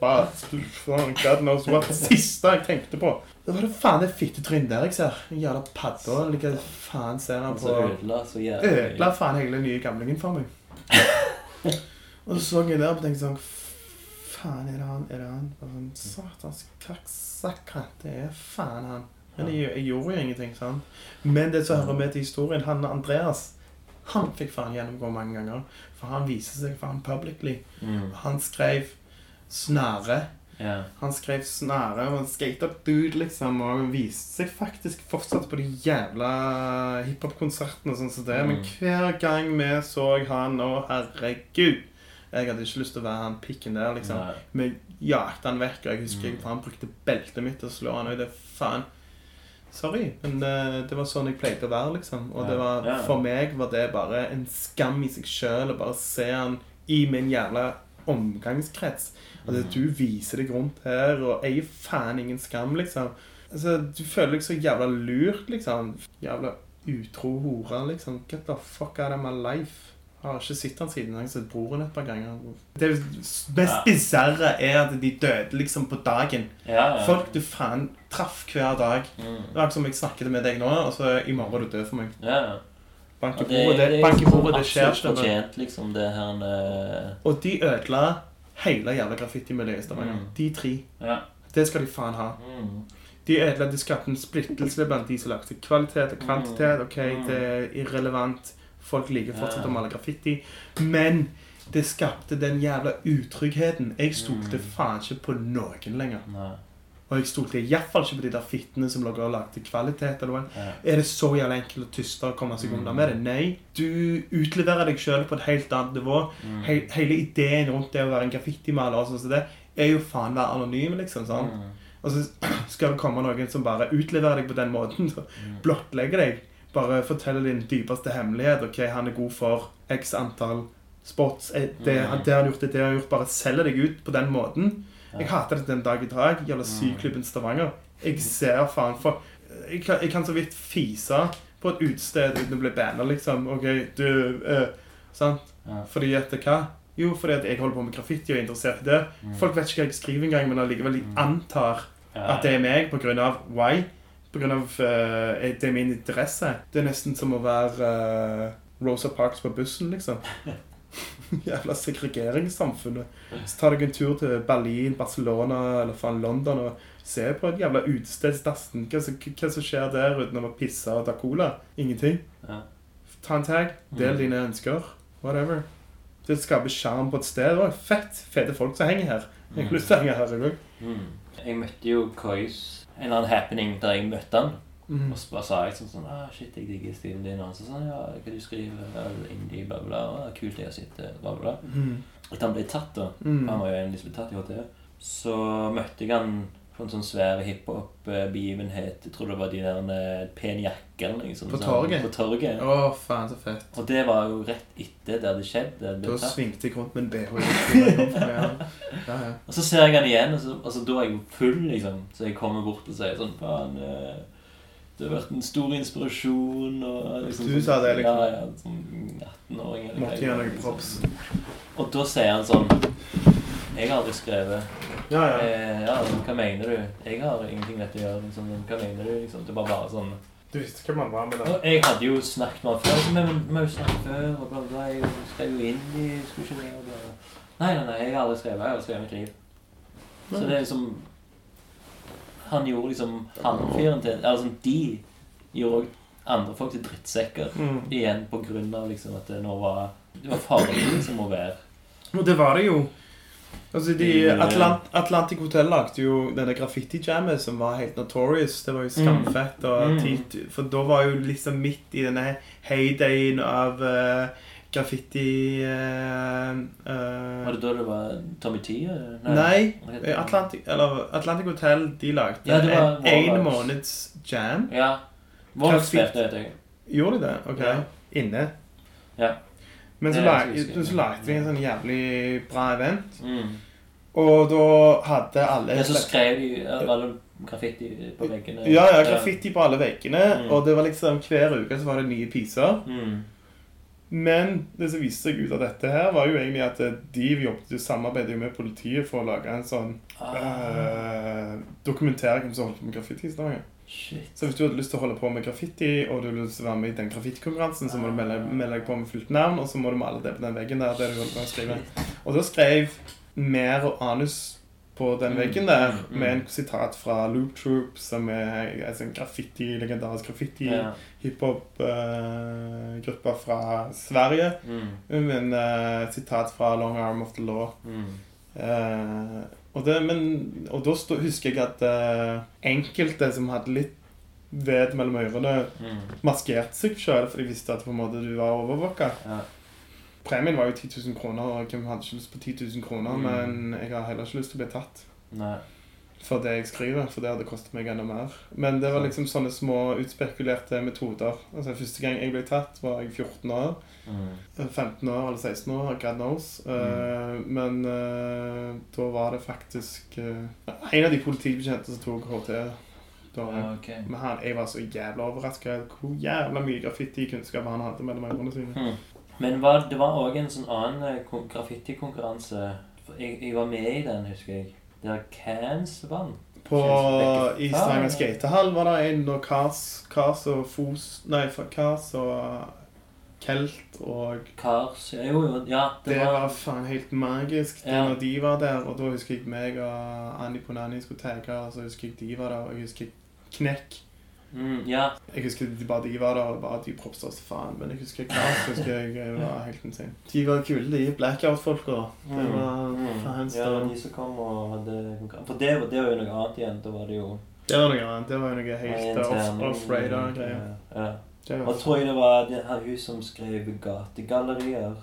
var faen, God knows what. Det siste jeg tenkte på. Det var det faen det fittetrynet der jeg ser. En Jævla padda. hva faen ser han Så på? så ødela faen hele nye gamlingen for meg. og så så jeg der og tenkte sånn Faen, er det han? Er det han? Sånn, Satans kakksakre. Det er faen han. Men jeg, jeg gjorde jo ingenting, sant. Men det som hører med til historien, han Andreas, han fikk faen gjennomgå mange ganger. For han viser seg faen publicly. Mm. Han skrev snare. Yeah. Han skrev snare og skate-up dude, liksom, og viste seg faktisk fortsatt på de jævla hiphop-konsertene sånn som det. Men Mm. hver gang vi så han, å herregud Jeg hadde ikke lyst til å være han pikken der, liksom. Vi jakte han vekk, og jeg husker jeg Mm. han brukte beltet mitt til å slå han og Det faen Sorry, men eh, det var sånn jeg pleide å være, liksom. Og det var, for meg var det bare en skam i seg sjøl å bare se han i min jævla omgangskrets. At Mm. du viser deg rundt her og eier faen ingen skam, liksom. Altså, Du føler deg så jævla lurt, liksom. Jævla utro hore, liksom. Get the fuck out of my life. Jeg har ikke sett han siden. Jeg har sett broren et par ganger. Det mest Ja. bisarre er at de døde liksom på dagen. Ja, ja. Folk du faen traff hver dag. Mm. Det var som jeg snakket med deg nå, og så i morgen er du død for meg. Ja. Bank i bordet, det, er bank i liksom bordet, det skjer ikke. fortjent, liksom, det her eh, Og de ødela hele jævla graffitimiljøet i Stavanger. Mm. De tre. Ja. Det skal de faen ha. Mm. De ødela, de skapte en splittelse blant de som lagde kvalitet og kvantitet. Ok, Mm. det er irrelevant. Folk liker fortsatt å male graffiti. Men det skapte den jævla utryggheten. Jeg stolte Mm. faen ikke på noen lenger. Nei. Og jeg stolte iallfall ikke på de der fittene som lå og lagde kvalitet. eller noe. Ja. Er det så jævlig enkelt å tyste og komme seg unna Mm. med det? Nei. Du utleverer deg sjøl på et helt annet nivå. Mm. He hele ideen rundt det å være en graffitimaler og sånn som det, er jo faen være anonym, liksom. sånn. Mm. Og så skal det komme noen som bare utleverer deg på den måten. Så Mm. blottlegger deg. Bare forteller din dypeste hemmelighet. Ok, han er god for x antall spots. Eh, Det, Mm. det har han gjort, det, det har han gjort. Bare selger deg ut på den måten. Ja. Jeg hater det den dag i dag. Jævla syklubben Stavanger. Jeg ser faen for jeg kan, jeg kan så vidt fise på et utested uten å bli banna, liksom. Ok, du øh, Sant? Ja. Fordi etter hva? Jo, fordi jeg holder på med graffiti og er interessert i det. Mm. Folk vet ikke hva jeg skriver engang, men allikevel de Mm. antar at det er meg av why. Grunn av eh, det er min interesse. Det er nesten som å være uh, Rosa Parks på bussen, liksom. Jævla segregeringssamfunnet. Så tar deg en tur til Berlin, Barcelona eller faen London og se på et jævla utestedsdassen. Hva, som- hva som skjer der utenom å pisse og ta cola? Ingenting. Ja. Ta en tag. Del Mm. dine ønsker. Whatever. Det skaper sjarm på et sted. Å, fett! Fete folk som henger her. Jeg har lyst til å henge her. Mm. Jeg møtte jo Kois en eller annen happening der jeg møtte han. Mm. Og så bare sa jeg sånn sånn ah, Shit, jeg digger stilen din. Og så sa han Ja, hva du skriver? Indie, bla, bla. er Kult jeg å sitte, det, bla, bla. Mm. Etter han ble tatt, da. Mm. Han var jo en blitt tatt i HT. Så møtte jeg han på en sånn svær hiphop-begivenhet. Jeg tror det var de der pene Pen jakke eller noe sånt. På sånn, torget? På torget. Å, faen, så fett. Og det var jo rett etter der det skjedde. Det Da tatt. svingte jeg rundt med en BH. Ja, ja. Og så ser jeg han igjen, og så, altså, da er jeg full, liksom. Så jeg kommer bort og sier sånn Faen, eh, det har vært en stor inspirasjon og liksom Du sa det, liksom? Ja, ja. Som 18-åring. Måtte gjøre noen liksom. props. Og da sier han sånn Jeg har aldri skrevet. Ja, ja. Eh, ja, hva mener du? Jeg har ingenting med dette å gjøre. Liksom. Hva mener du? Liksom. Det var bare sånn Du visste hvem han var med det? Jeg hadde jo snakket med han før. Men vi har jo snakket før, og bla, bla. Jeg skrev jo inn i Skulle ikke det, og bla, bla. Nei, nei, nei, jeg har aldri skrevet. Jeg har skrevet mitt liv. Så det er liksom Han gjorde liksom han fyren til Eller sånn, de gjorde òg andre folk til drittsekker. Mm. Igjen på grunn av liksom at det nå var Det var farlig liksom å være Og det var det jo. Altså, de, Mm. Atlant Atlantic Hotel lagde jo denne graffiti-jammet som var helt notorious. Det var jo skamfett. Og Mm. tid, for da var jo liksom midt i denne heydayen av uh, graffiti uh, eh, Var det da det var Tommy T? Nei. Nei. Heter? Atlantic, eller Atlantic Hotel de lagde Ja, en en måneds jam. Ja. Graffiti. spilte, vet jeg. Gjorde de det? Ok. Ja. Inne. Ja. Men så, lag, så lagde vi en sånn jævlig bra event. Mm. Og da hadde alle Men så skrev de alle graffiti på veggene? Ja, ja, graffiti på alle veggene. Mm. Og det var liksom hver uke så var det nye piser. Mm. Men det som viste seg ut av dette her, var jo egentlig at de jobbet jo samarbeidet med politiet for å lage en sånn Ah, eh, dokumentering om som holdt på med graffiti i Stavanger. Shit. Så hvis du hadde lyst til å holde på med graffiti, og du hadde lyst til å være med i den graffitikonkurransen, så må du melde, melde deg på med fullt navn, og så må du male det på den veggen der. der du holder på å skrive. Og da skrev Mer og Anus på den Mm, veggen der mm, mm. med en sitat fra Loop Troop, som er en sånn graffiti, legendarisk graffiti-hiphop-gruppe uh, fra Sverige. Mm. en uh, sitat fra Long Arm of the Law. Mm. Eh, og, det, men, og da stod, husker jeg at eh, enkelte som hadde litt ved mellom ørene, Mm. maskerte seg sjøl, for de visste at på en måte du var overvåka. Ja. Premien var jo 10 000 kroner, og hvem hadde ikke lyst på 10 000 kroner? Mm. Men jeg har heller ikke lyst til å bli tatt Nei. For det jeg skriver, for det hadde kostet meg enda mer. Men det var liksom sånne små utspekulerte metoder. Altså Første gang jeg ble tatt, var jeg 14 år. Mm. 15 år eller 16 år, God knows. Eh, men uh, da var det faktisk uh, en av de politibetjentene som tok HT. Da, Ja, okay. Men han, jeg var så jævla overraska hvor jævla mye graffiti-kunnskap han hadde mellom øynene sine. Mm. Men var, det var òg en sånn annen eh, kon- graffitikonkurranse. Jeg, jeg var med i den, husker jeg. Der Cans vant. På, I Stavanger skatehall var det en og Kars, Kars og Fos Nei, Kars og Kelt og Kars ja, Jo, jo. Ja, det, Det var, var faen helt magisk det Ja. når de var der. Og da husker jeg meg og Anni Ponani skulle tagge, og så husker jeg de var der. Og jeg husker Knekk. Mm, Ja. Jeg husker de, bare de var der, og bare de propsa oss faen. Men jeg husker Kars husker jeg var helt insane. De var kule, de blackout-folka. Det Mm, var mm. faen Ja, de som kom og hadde. For det, var- det var jo noe annet igjen. Da var det jo Det var noe annet. Det var jo noe helt eh, off- off-radar-greier. Ja. Det Og tror jeg det var det her hun som skrev Gategallerier.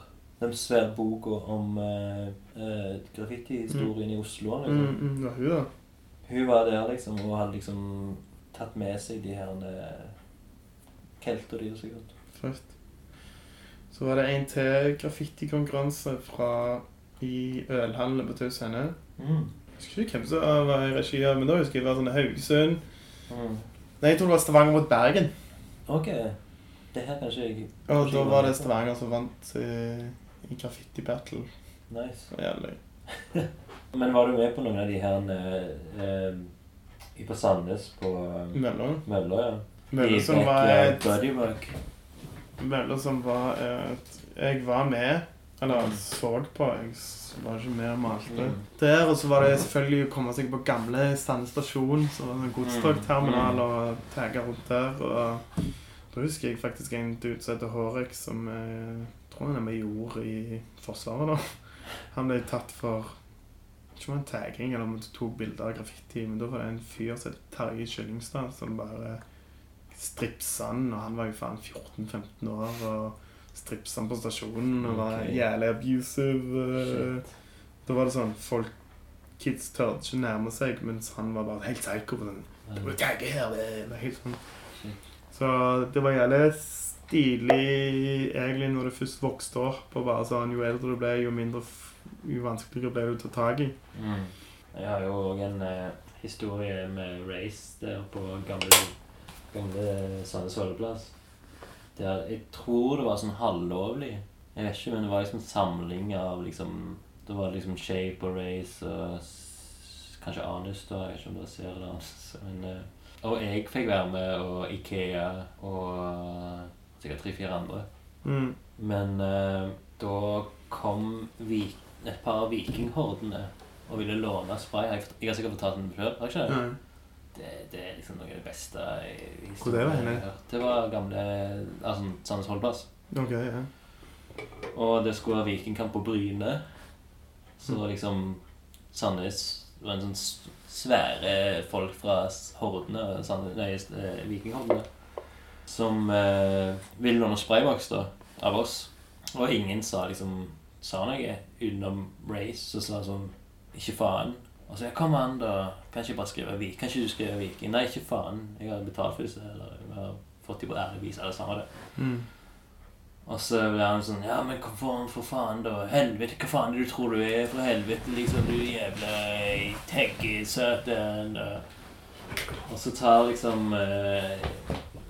Den svære boka om Graffiti-historien graffitihistorien i Oslo. mm, Liksom. mm, det var hun, da. Hun var der liksom og hadde liksom tatt med seg de her og de sikkert. Først. Så var det en til graffitikonkurranse fra i ølhandelen på Taus Henne. Mm. Jeg husker ikke hvem som var i regi av, men da husker jeg det var sånn Haugesund. Mm. Nei, jeg tror det var Stavanger mot Bergen. Ok. Det her kanskje jeg Og da var det. Stavanger som vant uh, i graffiti battle. Nice. Det var jævlig. Men var du med på noen av de her uh, eh, i på Sandnes på eh, Møller. Møller, ja? Møller I som var et Buddywork. Møller som var et Jeg var med, eller så på. Jeg var ikke med og malte. Mm. Der, og så var det selvfølgelig å komme seg på gamle Sandnes stasjon, så var en godstogterminal, Mm. og tagge rundt der. Og da husker jeg faktisk en dude som heter Hårek, som jeg tror han er major i Forsvaret da. Han ble tatt for ikke om en tagging eller om du tok bilder av graffiti, men da var det en fyr som het Terje Kyllingstad, som bare stripsa han, og han var jo faen 14-15 år, og stripsa han på stasjonen, og var okay. jævlig abusive. Shit. Da var det sånn folk kids tørde ikke nærme seg, mens han var bare helt psycho på den. Du må tagge her, det helt sånn. Så det var jævlig stilig egentlig når du først vokste opp. og bare sånn, Jo eldre du ble, jo mindre f- jo vanskeligere ble det å ta tak i. Mm. Jeg har jo òg en eh, historie med race der på gamle, gamle Sandnes holdeplass. Der jeg tror det var sånn halvlovlig. Jeg vet ikke, men det var liksom en samling av liksom Det var liksom Shape og Race og kanskje Anus, da. Jeg vet ikke om dere ser det. altså, Men, eh, og jeg fikk være med, og Ikea og sikkert tre-fire andre. Mm. Men eh, da kom vik et par av vikinghordene og ville låne spray. Jeg, jeg har sikkert fortalt den før. har jeg ikke det? Det, det er liksom noe av det beste i Hvor det var henne? jeg har hørt. Det var gamle altså, Sandnes Holdplass. Ok, ja. Og det skulle være vikingkamp på Bryne. Så Mm. liksom Sandnes var en sånn s- svære folk fra s- hordene, Sandnes, nei, s- eh, vikinghordene, som eh, ville låne sprayboks da, av oss. Og ingen sa liksom sa noe utenom Race, så sa han sånn Ikke faen. Og så jeg kom an, da. Kan ikke bare skrive Vik? Kan ikke du skrive Viking? Nei, ikke faen. Jeg har betalt for disse. Eller jeg har fått de på ærevis. vis. Eller samme det. Mm. Og så ble han sånn Ja, men hva faen, for faen, da? Helvete, hva faen er det du tror du er? For helvete, liksom, du jævla teggesøten. Og så tar liksom uh,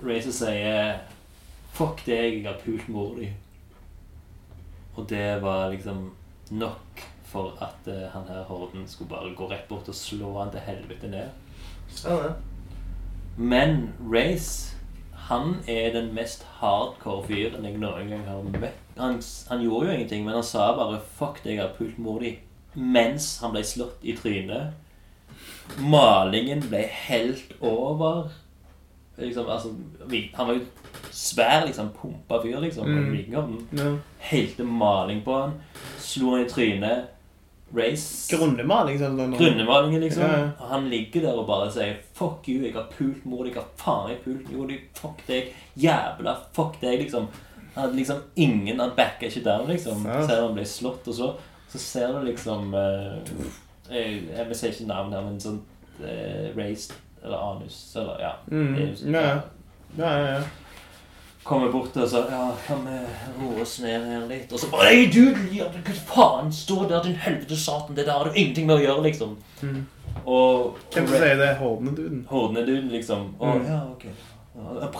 Race og sier Fuck deg, jeg har pult mor di. Og det var liksom nok for at eh, han her horden skulle bare gå rett bort og slå han til helvete ned. Men Race, han er den mest hardcore fyren jeg noen gang har møtt. Han, han gjorde jo ingenting, men han sa bare 'fuck deg, jeg har pult mor di' mens han ble slått i trynet. Malingen ble helt over. Liksom, altså, han var jo svær, liksom. Pumpa fyr, liksom. Mm. Vikingorden. Ja. Helte maling på han. Slo han i trynet. Race Grunnemaling, sånn. sånn- Grunnemalingen, liksom. Ja, ja. Og Han ligger der og bare sier 'fuck you, jeg har pult mor jeg har faen jeg pult mor di, fuck deg, jævla fuck deg', liksom. Han hadde liksom ingen Han backa ikke down, liksom. Ja. Selv om han ble slått, og så, så ser du liksom eh, jeg, jeg vil si ikke navn her, men sånn eh, Raised eller Anus, eller ja. Mm. det er jo- Ja, ja. Ja, ja, ja. Kommer bort og sier Ja, kan vi roe oss ned her litt? Og så bare ei, du, ja, hva faen! Stå der, din helvete satan! Det der har du ingenting med å gjøre, liksom. Mm. Og Hvem som sier det? Hordene-duden? Hordene-duden, liksom. Og, Mm. ja, ok.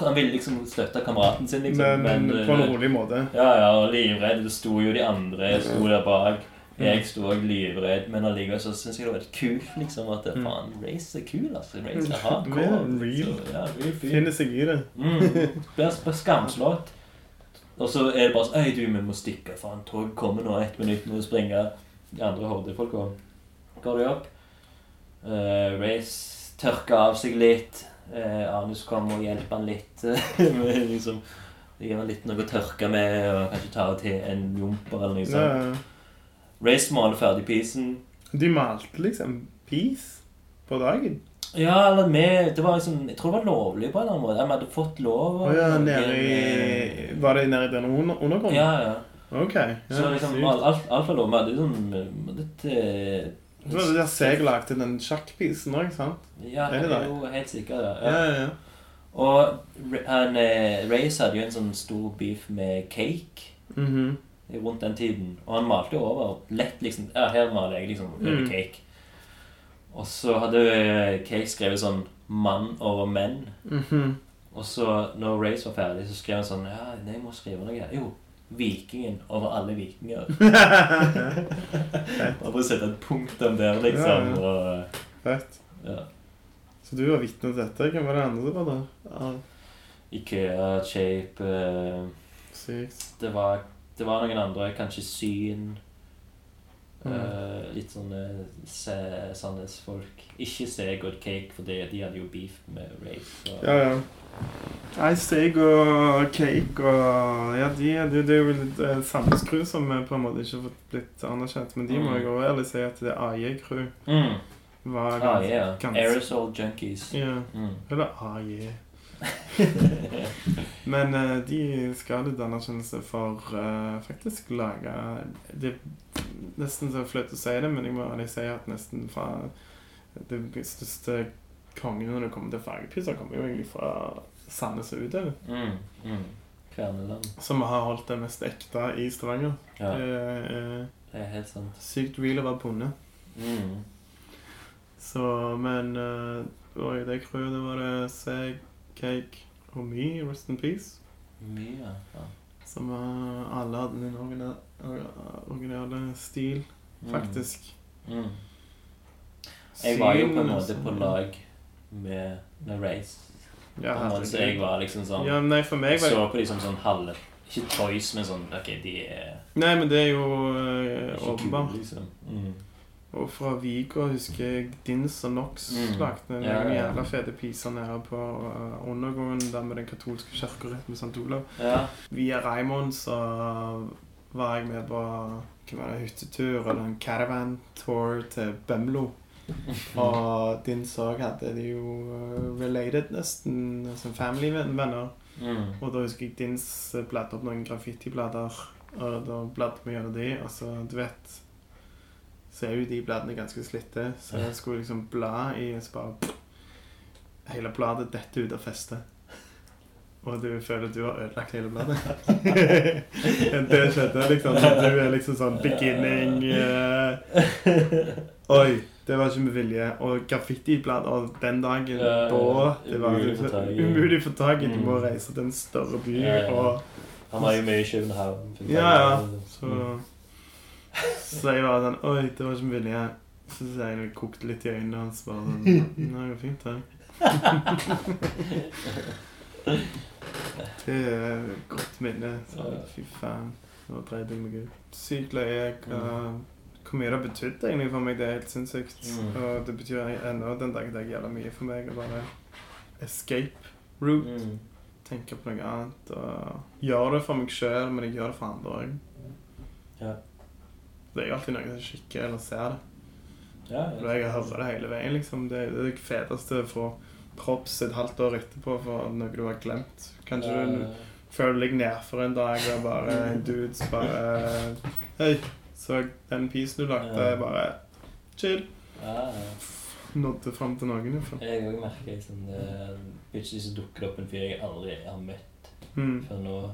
Han ville liksom støtte kameraten sin, liksom. Men, Men, på en eh, rolig måte. Ja, ja, og livredd. Det sto jo de andre sto der bak. Jeg sto òg livredd, men allikevel så syns jeg det var litt kult, liksom. At Mm. faen, Race er kul, altså. Race er Ja, hardcore. real. Så, ja, real. Finner seg i det. Mm. Blir skamslått. Og så er det bare sånn Øy, du, vi må stikke. Faen, toget kommer nå. Ett minutt må vi springe. De andre hordefolka går de opp. Uh, Race tørker av seg litt. Uh, Arnus kommer og hjelper han litt. med liksom Gir han litt noe å tørke med, og kanskje ta til en jumper eller noe sånt. ja. Race maler ferdig pisen. De malte liksom peace på dagen. Ja, eller vi Det var liksom Jeg tror det var lovlig på en eller annen måte. Vi hadde fått lov. Å og- ja, nede i Var det nede i den under undergrunnen? Ja, ja. Ok. Ja, Så liksom, alt, alt, alt var lov. Vi hadde liksom litt eh, Det var det der Seg lagde den sjakkpisen òg, sant? Ja, jeg det er jo helt sikker. det. Ja, ja. ja. ja. Og han, eh, Race hadde jo en sånn stor beef med cake Mhm. Rundt den tiden. Og han malte jo over lett, liksom. Ja, her maler jeg liksom over Mm. cake. Og så hadde eh, Cake skrevet sånn 'mann over menn'. Mhm. Og så når Race var ferdig, så skrev han sånn Ja, jeg må skrive noe. Jo. Vikingen over alle vikinger. Bare for å sette et punktum der, liksom. Ja, Og, Fett. ja. Så du var vitne til dette? Hvem var det andre som var der? Ja, Ikea, Shape eh, sykt. det, var, det var noen andre. Kanskje Syn. Mm. eh, litt sånne Sandnes-folk. Ikke Segod Cake, for det, de hadde jo beef med Rafe. Ja, ja. Nei, Seg og cake og Ja, de, det, det er jo litt Sandnes Crew som eh, på en måte ikke har blitt anerkjent. Men de må Mm. jeg også ærlig si at det er AJ Crew Mm. var Ah, yeah. ganske- Aerosol Junkies. Ja. Mm. Eller AJ. Men uh, de skal ha litt anerkjennelse for uh, faktisk lage det, er nesten så flaut å si det, men jeg må ærlig si at nesten fra Det største kongen når det kommer til fargepizza, kommer jo egentlig fra Sandnes og utover. Mm. Mm. Kverneland. Som har holdt det mest ekte i Stavanger. Ja, Det er det er helt sant. sykt real å være bonde. Mm. Så, men uh, Oi, det crewet, det var det seg, cake og me, rest in peace. Me, Ja. Som uh, alle hadde den originale, originale stil, Mm. faktisk. Mm. Jeg var jo på en måte på lag med, med Race. Ja, så jeg var liksom sånn Ja, nei, for meg var Så på de som sånn halve Ikke toys, men sånn Ok, de er Nei, men det er jo uh, åpenbart. liksom. Mm. Og fra Vigo husker jeg Dins og Nox Mm. lagde Ja, noen ja, ja. jævla fete piser nede på uh, undergården der med den katolske kirka rett med St. Olav. Ja. Via Raymond så var jeg med på hva var det, hyttetur eller en caravan tour til Bømlo. Og Dins òg hadde de jo uh, related nesten som family-venner. Mm. Og da husker jeg Dins bladde opp noen graffitiblader. Og da bladde vi gjennom de, og så, du vet Så er jo de bladene ganske slitte, så jeg skulle liksom bla i, så bare Hele bladet detter ut av festet. Og du føler at du har ødelagt hele bladet. det skjedde liksom. Du er liksom sånn beginning uh, Oi, det var ikke med vilje. Og graffitiblader den dagen Ja, ja, da Det var umulig å få tak i. Du må Mm. reise til en større by. Ja. Og Han var jo mye i København. Ja, ja. Så, Mm. så jeg var sånn Oi, det var ikke vilje. Så sier jeg det kokte litt i øynene hans. Bare sånn Nei, det går fint, det. Det er et godt minne. Så, fy faen. Nå dreit jeg meg ut. Sykt løye. Hvor mye det har betydd egentlig for meg, det er helt sinnssykt. Mm. Og det betyr ennå den dag i dag jævla mye for meg å bare escape route. Mm. Tenke på noe annet. Og gjøre det for meg sjøl, men jeg gjør det for andre òg. Ja. Det er jo alltid noen som kikker eller ser det. Ja, Og jeg hører det hele veien, liksom. Det det er det feteste å få props et halvt år etterpå for noe du har glemt. Kanskje du føler deg nedfor en dag og bare Dudes bare Hei, så den pisen du lagde, Ja. bare Chill. ja, ja. Nådde fram til noen, fall. Jeg òg merker liksom det Plutselig så dukker det opp en fyr jeg aldri har møtt Mm. før nå.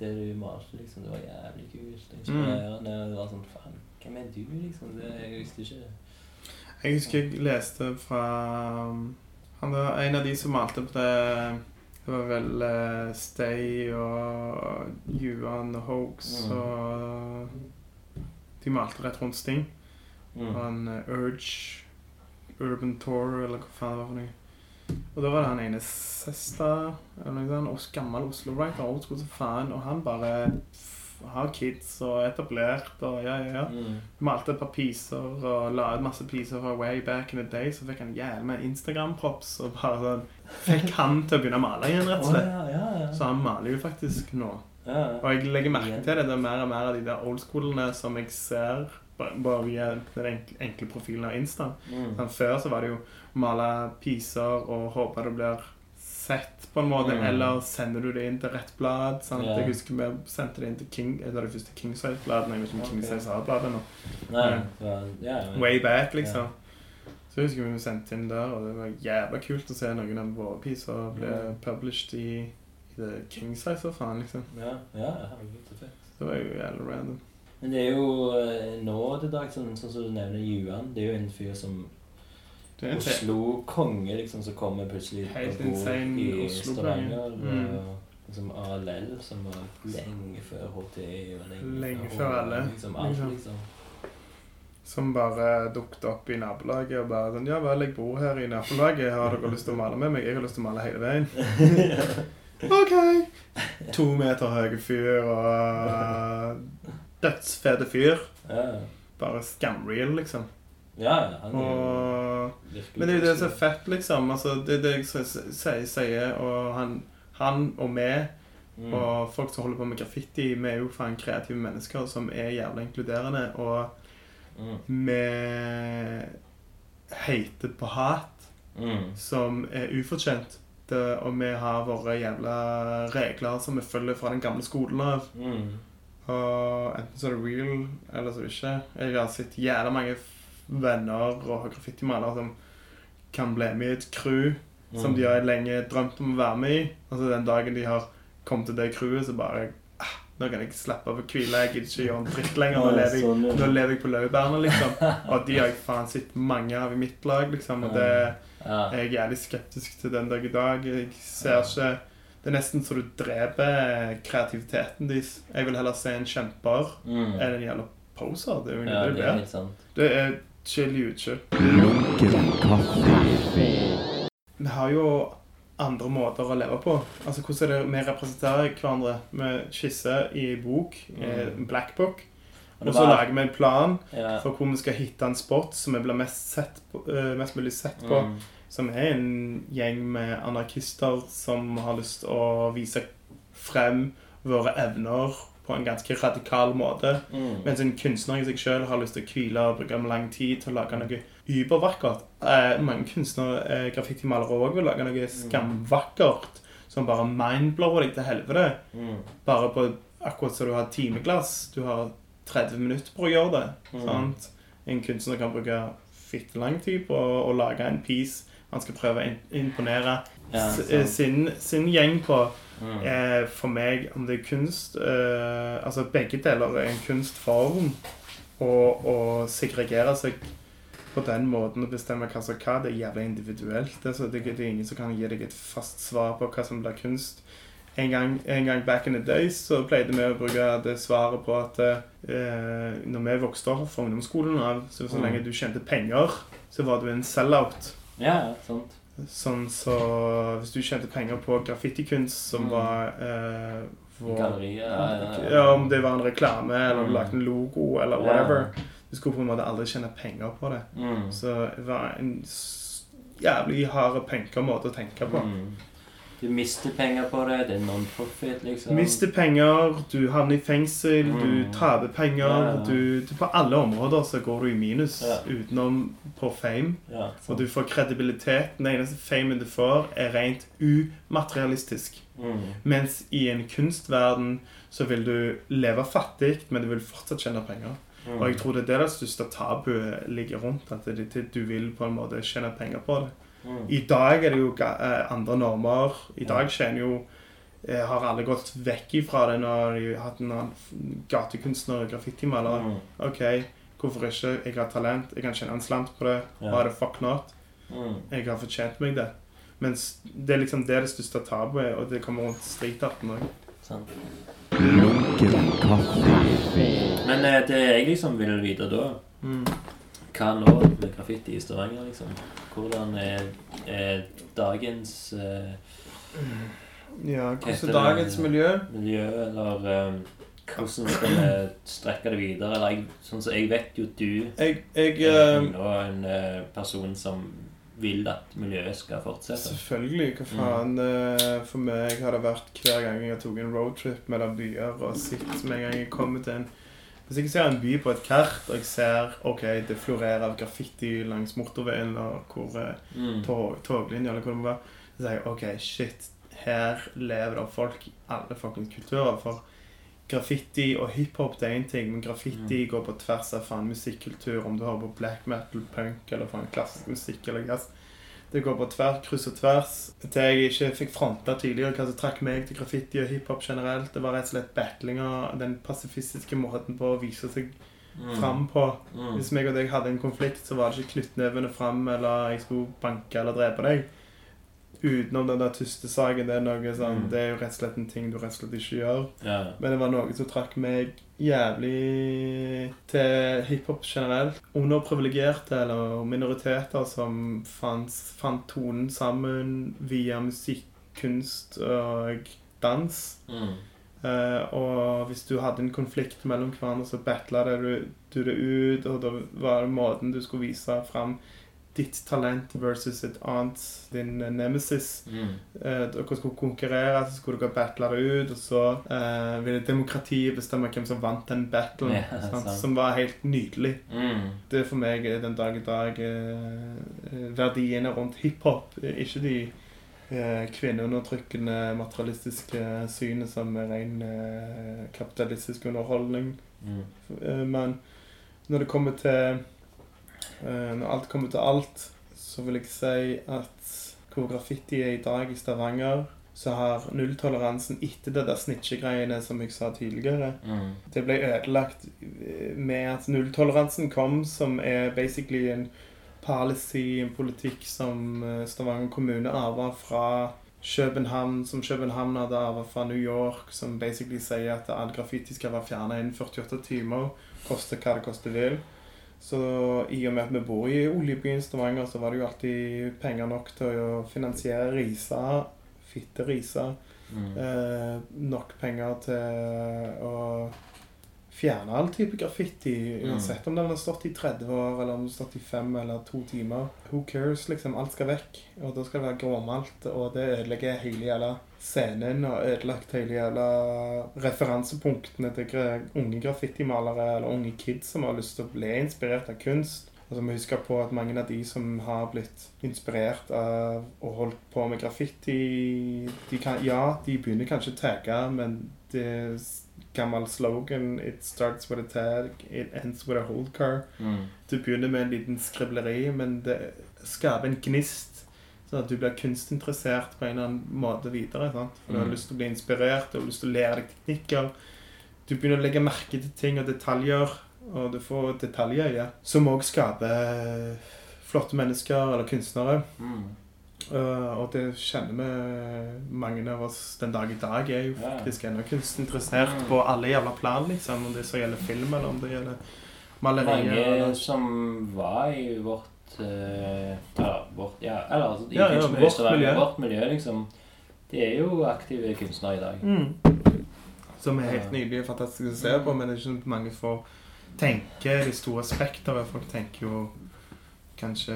Det du malte, liksom, det var jævlig kult. Mm. Inspirerende. Det var sånn Faen, hvem er du, liksom? Det, jeg visste ikke Jeg husker jeg leste fra um, Han var en av de som malte på det Det var vel uh, Stay og Juan og Hoax Mm. og De malte rett rundt Sting. mm. Og en uh, Urge Urban Tour, eller hva faen det var for noe. Og da var det han ene søster, eller og gammel Oslo-writer, old faen, og han bare har kids og er etablert, og ja, ja, ja. Mm. Malte et par piser og la ut masse piser fra way back in the day. Så fikk han jævlig med Instagram-props og bare sånn Fikk han til å begynne å male igjen, rett og slett. ja, ja, ja. Så han maler jo faktisk nå. ja. Og jeg legger merke til det. Det er mer og mer av de der old schoolene som jeg ser bare via den enkle, profilen av Insta. Mm. Sånn, før så var det jo male piser og håpe det blir sett på en måte, Mm. eller sender du det inn til rett blad. Sant? Yeah. Jeg husker vi sendte det inn til King, et av de første King Size-bladene. Jeg vet ikke om King Ok. Har bladet nå. Nei, Way back, liksom. Så jeg husker vi sendte inn der, og det var jævla kult å se noen av våre piser bli Ja. published i, i the King Size, faen, liksom. Ja, ja. Det var jo jævla random. Men det er jo eh, nå til dags, sånn, sånn som du nevner Juan, det er jo en fyr som Oslo-konge, liksom, som kommer plutselig Helt og bor i. Stavanger. Mm. Liksom ALL, som var lenge før HTI lenge, Lenge før før alle, Liksom, alt, liksom. liksom. Som bare dukket opp i nabolaget og bare sånn Ja vel, jeg bor her i nabolaget, har dere lyst til å male med meg? Jeg har lyst til å male hele veien. OK! To meter høye fyr og dødsfete fyr. Ja, Bare scamreal, liksom. ja, han er Og Men det er jo det som er fett, liksom. Altså, det er det jeg sier, sier og han, han og vi Mm. og folk som holder på med graffiti, vi er jo faen kreative mennesker som er jævla inkluderende, og Mm. vi Hater på hat Mm. som er ufortjent. Det, og vi har våre jævla regler som vi følger fra den gamle skolen av. Mm. Og enten så er det real, eller så er det ikke. Jeg har sett jævla mange venner og graffitimalere som kan bli med i et crew som Mm. de har lenge drømt om å være med i. Og så den dagen de har kommet til det crewet, så bare ah, Nå kan jeg slappe av og hvile. Jeg gidder ikke gjøre en dritt lenger. Nå lever jeg, sånn, nå lever jeg på laurbærene, liksom. Og de har jeg faen sett mange av i mitt lag, liksom. Og det jeg er jævlig skeptisk til den dag i dag. Jeg ser ikke Det er nesten så du dreper kreativiteten deres. Jeg vil heller se en kjemper Mm. enn en jævla poser. Det er jo ja, det det det er helt sant. Det er chill i utskill. Vi har jo andre måter å leve på. Altså, Hvordan er det vi representerer hverandre? Vi skisser i bok, eh, Mm. en black book, Og så lager vi en plan ja. for hvor vi skal hitte en spot som vi blir mest, sett på, eh, mest mulig sett på. Mm. Som er en gjeng med anarkister som har lyst til å vise frem våre evner på en ganske radikal måte. Mm. Mens en kunstner i seg selv har lyst til å hvile og bruke lang tid til å lage noe übervakkert. Eh, mange kunstnere, eh, graffitimalere òg, vil lage noe skamvakkert som bare mindblower deg til helvete. Mm. Bare på akkurat som du har timeglass. Du har 30 minutter på å gjøre det. Mm. Sant? En kunstner kan bruke fitte lang tid på å, å lage en piece han skal prøve å imponere Ja, eh, sin, sin gjeng på. Mm. Eh, for meg, om det er kunst eh, Altså, begge deler er en kunstform. Og å segregere seg på den måten og bestemme hva som hva, det er jævlig individuelt. Altså, det, det er ingen som kan gi deg et fast svar på hva som blir kunst. En gang, en gang back in the days så pleide vi å bruke det svaret på at eh, når vi vokste opp fra ungdomsskolen av, så så Mm. lenge du tjente penger, så var du en sell-out. Ja, ja, sant. Sånn så Hvis du tjente penger på graffitikunst som Mm. var eh, vår- Gallerier. Ja, ja, ja, om det var en reklame eller du Mm. lagde en logo eller whatever. Du skulle på en måte aldri tjene penger på det. Mm. Så det var en jævlig hard penkemåte å tenke på. Mm. Du mister penger på det, det er non-profit, liksom. Mister penger, du havner i fengsel, du Mm. taper penger. Ja, ja. Du, du, på alle områder så går du i minus Ja. utenom på fame. Og du får kredibilitet. Den eneste famen du får, er rent umaterialistisk. Mm. Mens i en kunstverden så vil du leve fattig, men du vil fortsatt tjene penger. Mm. Og jeg tror det er det største tabuet ligger rundt. At du vil på en måte tjene penger på det. Mm. I dag er det jo ga- eh, andre normer. I dag tjener jo eh, Har alle gått vekk ifra det når de har hatt en annen gatekunstner og graffitimaler. Mm. OK, hvorfor ikke? Jeg har talent, jeg kan tjene en slant på det. Yeah. Why the fuck not? Mm. Jeg har fortjent meg det. Mens det er liksom det, er det største tabuet, og det kommer rundt streetarten òg. Sant. Men eh, det jeg liksom vil vite da Mm. Hva nå med graffiti i Stavanger, liksom? Hvordan er, er dagens eh, Ja, hvordan er dagens miljø? miljø, eller um, hvordan skal vi strekke det videre? Eller jeg, sånn som jeg vet jo du Jeg, jeg er nå en eh, person som vil at miljøet skal fortsette. Selvfølgelig. Hva faen. eh, For meg har det vært hver gang jeg har tatt en roadtrip mellom byer og sett med en gang jeg kommer til en Hvis jeg ser en by på et kart, og jeg ser ok, det florerer av graffiti langs motorveien og hvor eh, Mm. tog, toglinja eller hvor det må være, så sier jeg ok, shit, her lever det folk i alle fuckings kulturer. For graffiti og hiphop det er én ting, men graffiti går på tvers av faen musikkultur. Om du hører på black metal, punk eller faen klassisk musikk eller jazz. Det går på tvers, kryss og tvers. Til jeg ikke fikk fronta tidligere hva som trakk meg til graffiti og hiphop generelt. Det var rett og slett battlinga, den pasifistiske måten på å vise seg Mm. fram på. Mm. Hvis meg og deg hadde en konflikt, så var det ikke knyttnevene fram, eller jeg skulle banke eller drepe deg. Utenom den der tyste saken. Det er noe sånn, Mm. det er jo rett og slett en ting du rett og slett ikke gjør. Ja. Men det var noe som trakk meg jævlig til hiphop generelt. Underprivilegerte eller minoriteter som fant, fant tonen sammen via musikk, kunst og dans. Mm. Uh, og hvis du hadde en konflikt mellom hverandre, så battla du, du det ut, og da var det måten du skulle vise fram ditt talent versus et annet, din nemesis. Mm. Eh, dere skulle konkurrere, så skulle dere battle det ut, og så eh, ville demokratiet bestemme hvem som vant den battlen. Ja, sant? Som var helt nydelig. Mm. Det for meg er den dag i dag eh, eh, verdiene rundt hiphop. eh, Ikke de eh, kvinneundertrykkende, materialistiske synet som er ren eh, kapitalistisk underholdning. Mm. Eh, Men når det kommer til eh, Når alt kommer til alt, så vil jeg si at hvor graffiti er i dag i Stavanger, så har nulltoleransen etter det der snitchegreiene som jeg sa tidligere Mm. Det ble ødelagt eh, med at nulltoleransen kom, som er basically en policy, en politikk som eh, Stavanger kommune arva fra København, som København hadde arva fra New York, som basically sier at all graffiti skal være fjerna innen 48 timer, koste hva det koste vil. Så i og med at vi bor i oljebyen Stavanger, så var det jo alltid penger nok til å finansiere Risa, fitte Risa. Mm. Eh, nok penger til å fjerne all type graffiti. Mm. Uansett om den har stått i 30 år, eller om den har stått i 5 eller 2 timer. Who cares, liksom. Alt skal vekk. Og da skal det være gråmalt, og det ødelegger hele jævla scenen og ødelagt hele jævla referansepunktene til unge graffitimalere eller unge kids som har lyst til å bli inspirert av kunst. Og så må huske på at mange av de som har blitt inspirert av og holdt på med graffiti de kan, Ja, de begynner kanskje å tagge, men det gammel slogan It starts with a tag, it ends with a hold car. Mm. Du begynner med en liten skribleri, men det skaper en gnist. Sånn at du blir kunstinteressert på en eller annen måte videre. Sant? For Du har Mm. lyst til å bli inspirert, du har lyst til å lære deg teknikker. Du begynner å legge merke til ting og detaljer, og du får detaljøye, som òg skaper flotte mennesker eller kunstnere. Mm. Uh, og det kjenner vi mange av oss den dag i dag er jo faktisk ennå kunstinteressert på alle jævla plan, liksom. Om det så gjelder film, eller om det gjelder malerier. Mange som var i vårt uh, ja, vårt Ja, eller altså, Ja, ja, vårt miljø. Vårt miljø, liksom. De er jo aktive kunstnere i dag. Mm. Som er helt nydelig og fantastisk å se på, men det er ikke mange får tenke de store spekteret. Folk tenker jo kanskje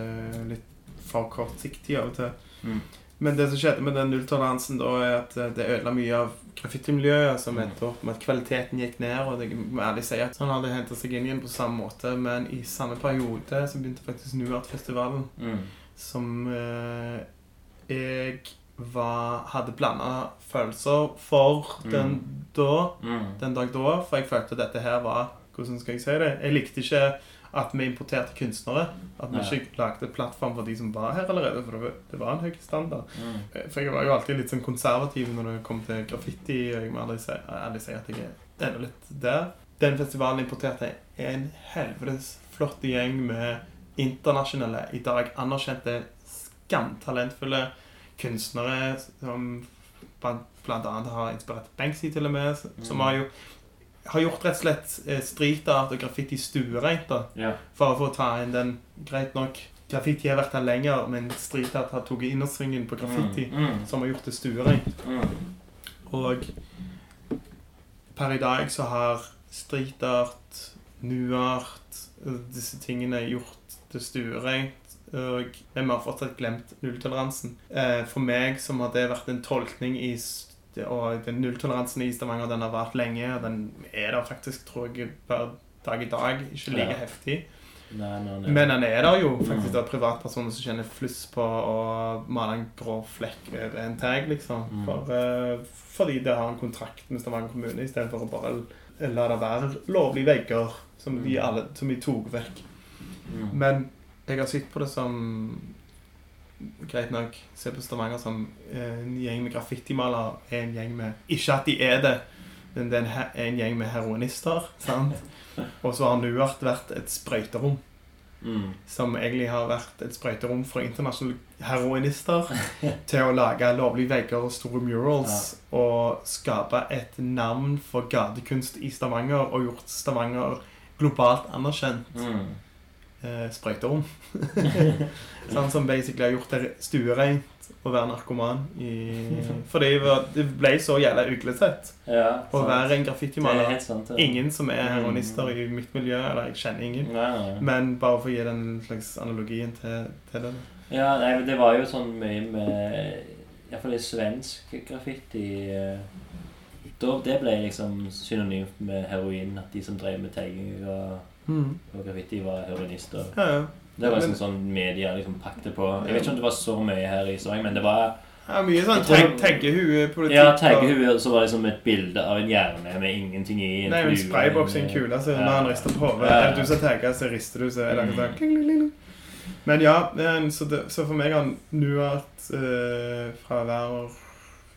litt for kortsiktig av og til. Mm. Men det som skjedde med den nulltoleransen, da, er at eh, det ødela mye av graffitimiljøet, som Mm. endte opp med at kvaliteten gikk ned. Og det må ærlig si at han hadde henta seg inn igjen på samme måte, men i samme periode så begynte faktisk Nuart-festivalen Mm. som eh, jeg var, hadde blanda følelser for den da, Mm. den dag da, for jeg følte at dette her var Hvordan skal jeg si det? Jeg likte ikke at vi importerte kunstnere. At vi Nei. ikke lagde plattform for de som var her allerede. For det var, det var en høy standard. Mm. Eh, For jeg var jo alltid litt sånn konservativ når det kom til graffiti. Og jeg må aldri si, aldri si at jeg er enda litt der. Den festivalen importerte en helvetes flott gjeng med internasjonale, i dag anerkjente, skamtalentfulle kunstnere som blant, blant annet har inspirert Banksy til og med. Som Mm. har jo har gjort rett og slett streetart street art og graffiti stuereint. Ja. for å få ta inn den Greit nok, graffiti har vært her lenger, men street art har tatt innersvingen på graffiti, Mm. Mm. som har gjort det stuereint. Mm. Og per i dag så har street art, nuart, disse tingene gjort det stuereint. Og men vi har fortsatt glemt nulltoleransen. Eh, For meg som har det vært en tolkning i Og den nulltoleransen i Stavanger den har vart lenge, og den er der faktisk, tror jeg, per dag i dag. Ikke like Ja. heftig. Nei, nei, nei. Men den er der jo faktisk Mm. det er privatpersoner som kjenner fluss på å male en grå flekk over en tag, liksom. Mm. For, uh, fordi det har en kontrakt med Stavanger kommune, istedenfor å bare la det være lovlige vegger som de, Mm. alle, som de tok vekk. Mm. Men jeg har sett på det som Greit nok, se på Stavanger som eh, en gjeng med graffitimalere er en gjeng med Ikke at de er det, men det er en, gjeng med heroinister. sant? Og så har Nuart vært et sprøyterom Mm. som egentlig har vært et sprøyterom for internasjonale heroinister til å lage lovlige vegger og store murals og skape et navn for gatekunst i Stavanger og gjort Stavanger globalt anerkjent Mm. Eh, sprøyterom. sånn som basically har gjort det stuereint å være narkoman i Fordi det ble så jævla uglesett Ja, å være en er graffitimaler. sant. det. Ingen som er heroinister i mitt miljø, eller jeg kjenner ingen. Nei, nei. Men bare for å gi den slags analogien til, til det. Ja, nei, det var jo sånn mye med Iallfall i svensk graffiti eh, da, Det ble liksom synonymt med heroin. At de som drev med tagging og, og graffiti, var heroinister. Ja, ja. Det var Men- liksom sånn media liksom pakte på. Jeg vet ikke om det var så mye her i Stavanger, men det var Ja, mye sånn taggehuepolitikk. Ja, og- så var det som et bilde av en hjerne med ingenting i. Nei, en sprayboks i en en- kule, så når han rister på hodet Ja, du som tagger, så rister du, så er det sånn Mm. kling, kling, kling. Men ja, så, det, så for meg har Nuart uh, fra å være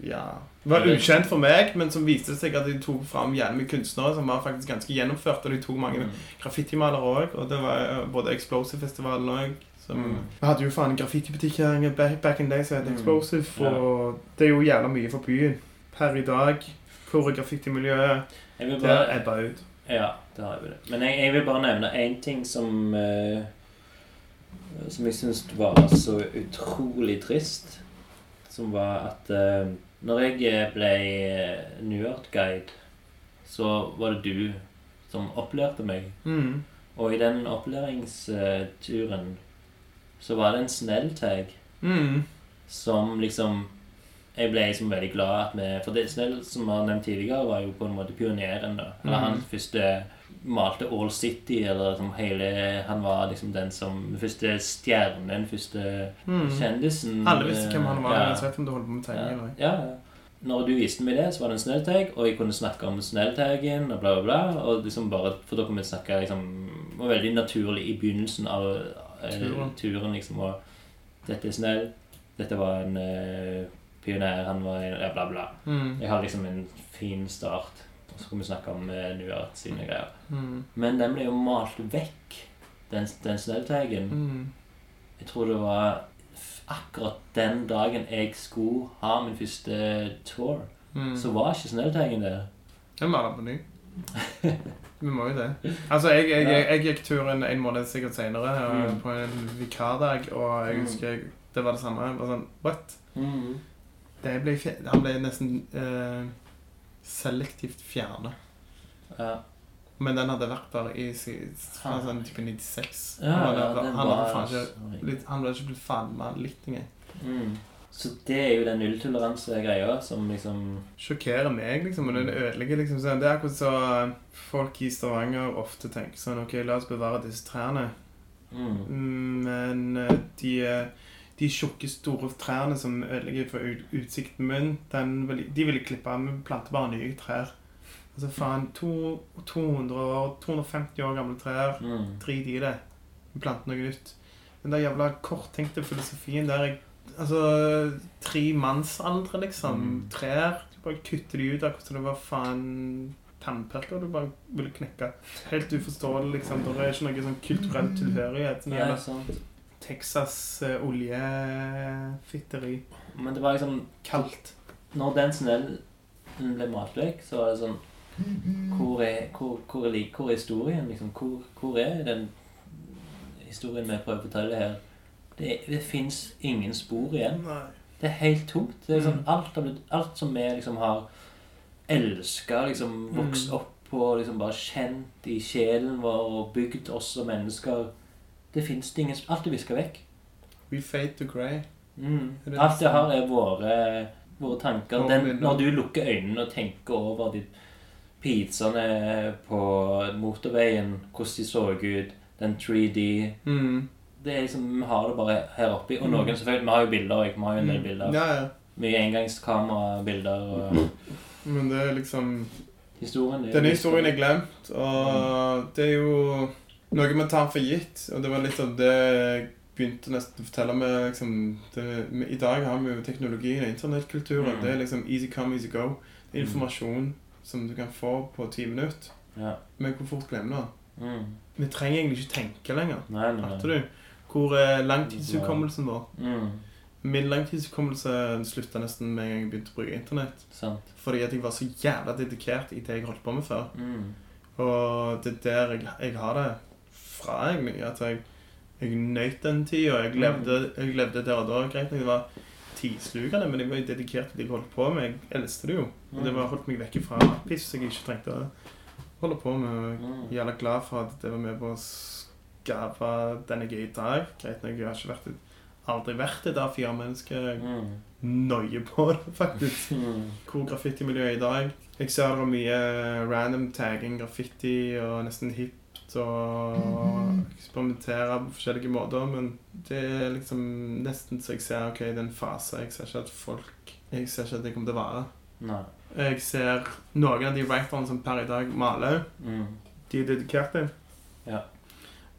Ja var ukjent for meg, men som viste seg at de tok fram jævlig mye kunstnere som var faktisk ganske gjennomført, og de tok mange Mm. graffitimalere òg, og det var eh, både Explosive-festivalen òg. Som, Mm. Vi hadde jo faen en graffitibutikk her back, back in day som het Mm. Explosive, og det er jo jævla mye for byen. Per i dag, hvor graffitimiljøet Jeg vil det bare ebba ut. Ja, det har jeg vel. Men jeg, jeg vil bare nevne én ting som uh, Som jeg syns var så utrolig trist. Som var at eh, når jeg ble New York-guide, så var det du som opplærte meg. Mm. Og i den opplæringsturen så var det en snell tag Mm. som liksom Jeg ble liksom veldig glad at vi For det Snell, som vi har nevnt tidligere, var jo på en måte pioneren. da Eller mm. hans første malte All City, eller liksom hele Han var liksom den som Den Første stjernen, den første Mm. kjendisen. Alle visste hvem han var, Ja. uansett om du holdt på med Ja, eller? ja, ja. Når du viste meg det, så var det en snelltag, og jeg kunne snakke om snelltagen og bla, bla, bla. Og liksom bare, for da kunne vi snakke liksom var veldig naturlig i begynnelsen av eh, Turen. turen. liksom, og Dette er snell. Dette var en eh, pioner. Han var en Ja, bla, bla. Mm. Jeg har liksom en fin start. Så kan vi snakke om uh, Nuart sine greier. Mm. Men den ble jo malt vekk, den, den snelltagen. Mm. Jeg tror det var akkurat den dagen jeg skulle ha min første tour, Mm. så var ikke snelltagen der. Jeg maler på ny. Vi må jo det. Altså, jeg, jeg, jeg, jeg gikk turen en måned sikkert senere, Mm. på en vikardag, og jeg Mm. husker jeg, det var det samme. Jeg var sånn, what? Det ble, han ble nesten eh, selektivt fjernet. Ja. Men den hadde vært der i siden, fra sånn type 96. Ja, han, ja, hadde, den han, var hadde ikke, litt, han hadde ikke blitt faen meg litt engang. Mm. Så det er jo den nulltoleranse-greia som liksom sjokkerer meg, liksom, og det ødelegger liksom sånn. Det er akkurat så eh, folk i Stavanger ofte tenker sånn Ok, la oss bevare disse trærne. mm. Mm, Men eh, de, eh, de tjukke, store trærne som ødelegger for utsikten min, den vil, de vil jeg klippe av. Vi planter bare nye trær. Altså faen, to, 200 år, 250 år gamle trær. Mm. Drit i det. Vi planter noe nytt. Den der jævla korttenkte filosofien der jeg Altså, tre mannsaldre, liksom. Mm. Trær. Du bare kutter de ut akkurat som det var faen tannpirker du bare ville knekke. Helt uforståelig, liksom. Det er ikke noe sånn kulturell tilhørighet. Sånn Nei, sant. Texas oljefitteri. Men det var liksom Kaldt. Når den snellen ble matløk så var det sånn Hvor er, hvor, hvor er, hvor er historien? Liksom? Hvor, hvor er den historien vi prøver å fortelle her? Det, det fins ingen spor igjen. Det er helt tomt. Det er Mm. alt, alt som vi liksom har elska, liksom vokst Mm. opp på, liksom bare kjent i sjelen vår og bygd oss som mennesker Det fins ingen sp- Alt er viska vekk. We fade to grey. Mm. Det Alt det her er våre, våre tanker. Den, når du lukker øynene og tenker over de pizzaene på motorveien, hvordan de så ut, den 3D Mm. Det er liksom, Vi har det bare her oppe. Og Mm. noen selvfølgelig, Vi har jo bilder. Jeg, vi har jo en del bilder. Ja, ja. Mye engangskamerabilder. og Men det er liksom Historien er Denne historien er glemt, og det er jo noe man tar for gitt. Og det var litt av det jeg begynte nesten å fortelle med liksom, det, I dag har vi jo teknologien og internettkulturen. Mm. Det er liksom easy come, easy go. Det er informasjon som du kan få på ti minutter. Ja. Men hvor fort glemmer du den? Mm. Vi trenger egentlig ikke tenke lenger. Nei, nei, nei. du? Hvor er langtidshukommelsen vår? Mm. Min langtidshukommelse slutta nesten med en gang jeg begynte å bruke internett. Sant. Fordi at jeg var så jævla dedikert i det jeg holdt på med før. Mm. Og det er der jeg, jeg har det fra, mye. At jeg, jeg nøt den tida. Jeg levde, jeg levde der og da. Greit nok det var tidslukende, men jeg var dedikert til det jeg holdt på med. Jeg elsket det jo. Og det var holdt meg vekk fra piss jeg ikke trengte å holde på med. Mm. Jeg er jævla glad for at det var med på å skape den jeg er i dag. Greit nok, jeg har ikke vært et aldri vært et A4-menneske. Jeg Mm. nøyer på det, faktisk. Mm. Hvor graffitimiljøet er i dag. Jeg ser det er mye random tagging, graffiti og nesten og eksperimentere på forskjellige måter, men det er liksom nesten så jeg ser ok, det er en fase. Jeg ser ikke at folk Jeg ser ikke at det kommer til å vare. Nei. Jeg ser noen av de writerne som per i dag maler, Mm. de er dedikerte. Ja.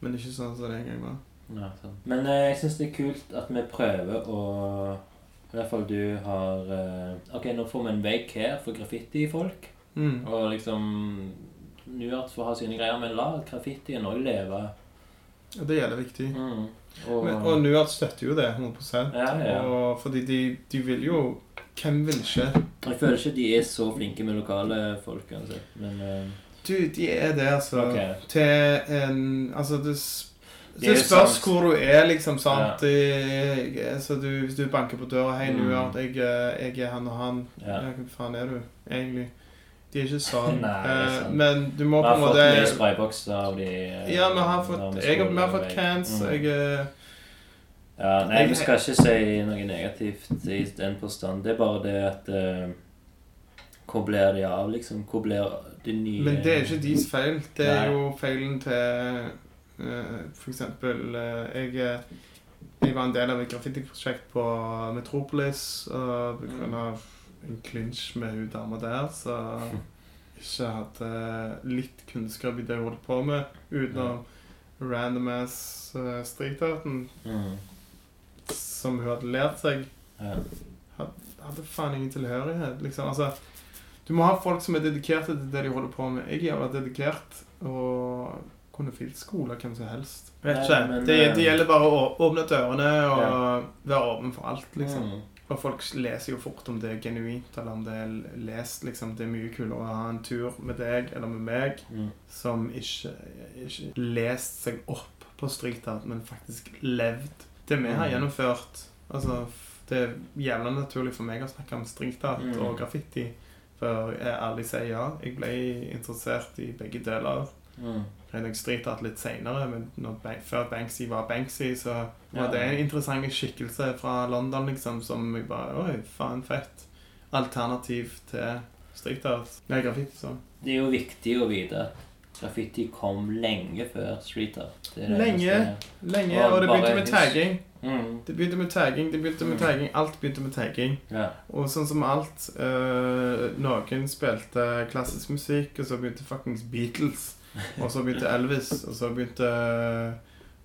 Men det ikke sånn som det en gang var. Nei, sant. Men eh, jeg syns det er kult at vi prøver å I hvert fall du har eh, Ok, nå får vi en vegg her for graffiti-folk. Mm. Og liksom Nuart får ha sine greier, men la graffitien òg leve. Og det gjelder viktig. Mm. Og, Men, og Nuart støtter jo det 100% ja, ja. Og fordi de, de vil jo Hvem vil ikke? Jeg føler ikke de er så flinke med lokale folk Altså. men uh... Du, de er det, altså. Okay. Til en Altså, det, Det det spørs sant. hvor du er, liksom. sant? Det- altså, du, hvis du banker på døra 'Hei, Mm. Nuart, jeg, er- jeg er han og han.' Ja. Ja, Hvem faen er du, egentlig? De er ikke sånn. Nei, sant. men du må Vi på har en fått mye måte spraybokser av de eh, Ja, vi har fått vi Jeg har, vi har fått cans. Mm. Jeg eh, Ja, nei, Jeg- vi skal ikke si noe negativt i den påstand. Det er bare det at uh, Hvor blir de av, liksom? Hvor blir de nye Men det er ikke deres feil. Det er Nei. jo feilen til uh, For eksempel uh, jeg, jeg var en del av et graffitiprosjekt på Metropolis, og på grunn av en klinsj med hun dama der, så ikke hadde litt kunnskap i det hun holdt på med, utenom random ass uh, streetarten mm. som hun hadde lært seg. ja. hadde faen ingen tilhørighet. Liksom. Altså, du må ha folk som er dedikerte til det de holder på med. Jeg er jævla dedikert og kunne filt skole hvem som helst. Vet Nei, men, det, eh, det gjelder bare å åpne dørene og være åpen for alt, liksom. Mm. Og folk leser jo fort om det er genuint, eller om det er lest, liksom. Det er mye kulere å ha en tur med deg eller med meg Mm. som ikke, ikke lest seg opp på streetart, men faktisk levd det vi har Mm. gjennomført. Altså, det er jævla naturlig for meg å snakke om streetart Mm. og graffiti. For jeg ærlig sier ja, jeg ble interessert i begge deler. Mm. Jeg nok streetart litt senere, men når, før Banksy var Banksy, så var Ja. det en interessant skikkelse fra London, liksom, som jeg bare Oi, faen fett. Alternativ til streetart. Nei, graffiti, så. Det er jo viktig å vite at graffiti kom lenge før street art. Det er det Lenge. Lenge, Og og det begynte med tagging. Mm. Det begynte med tagging, det begynte med Mm. tagging. Alt begynte med tagging. Ja. Og sånn som alt øh, Noen spilte klassisk musikk, og så begynte fuckings Beatles. Og så begynte Elvis, og så begynte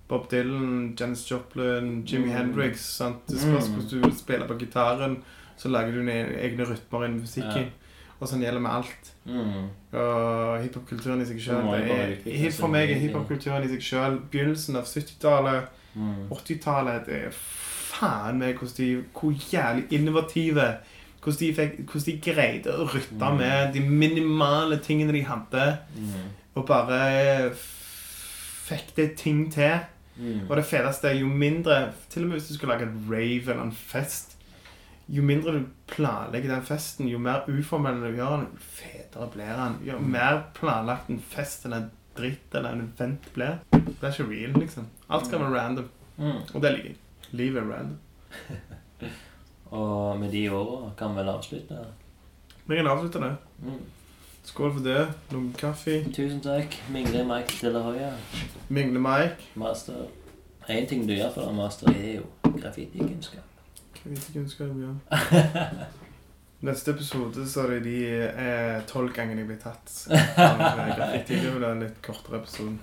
Bob Dylan, Janis Joplin, Jimi Mm. Hendrix. Sant? Det spørs Mm. hvordan du vil spille på gitaren, så lager du egne rytmer innen musikken. Ja. Og sånn gjelder med alt. Mm. Og hiphop-kulturen i seg sjøl For meg er hiphopkulturen hiphop-kulturen i seg sjøl begynnelsen av 70-tallet. Mm. 80-tallet det er faen meg hvordan de, hvor jævlig innovative hvordan de, fikk, hvordan de greide å rytte Mm. med de minimale tingene de hadde, Mm. Og bare fikk det ting til. Mm. Og det feteste er jo mindre Til og med hvis du skal lage en rave eller en fest Jo mindre du planlegger den festen, jo mer uformell du gjør den, jo fetere blir den. Jo Mm. mer planlagt en fest eller en dritt eller en event blir. Det er ikke real, liksom. Alt skal være random. Mm. Og det liker jeg. Livet er random. Og med de åra kan vi vel avslutte. Vi kan avslutte det. Mm. Skål for det. Noe kaffe. Tusen takk. Mingle Mike Delahoya, Mingle Mike. master. Én ting du gjør for deg, master, er jo graffitikunnskap. Graffitikunnskap, ja. Neste episode så er det de eh, tolv gangene jeg blir tatt. av graffiti. Det blir en litt kortere episode.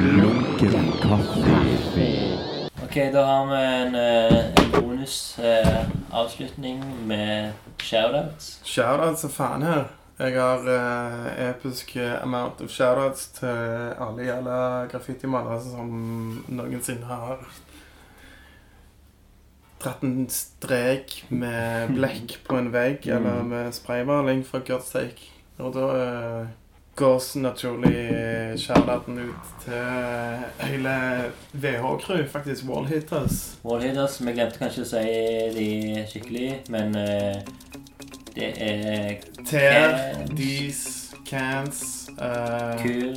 Lunken kaffe. Ok, da har vi en, eh, en bonus eh, med shoutouts. Shoutouts er faen her. Jeg har eh, episk amount of shoutouts til alle jævla graffitimalere som noensinne har dratt en strek med blekk på en vegg, Mm. eller med spraymaling fra Godstake. Og da eh, går naturlig kjærligheten ut til hele VH-crew, faktisk Wallhitters. Wallhitters. Vi glemte kanskje å si de skikkelig, men eh, det er Ter. Dis, Cans uh, Kur.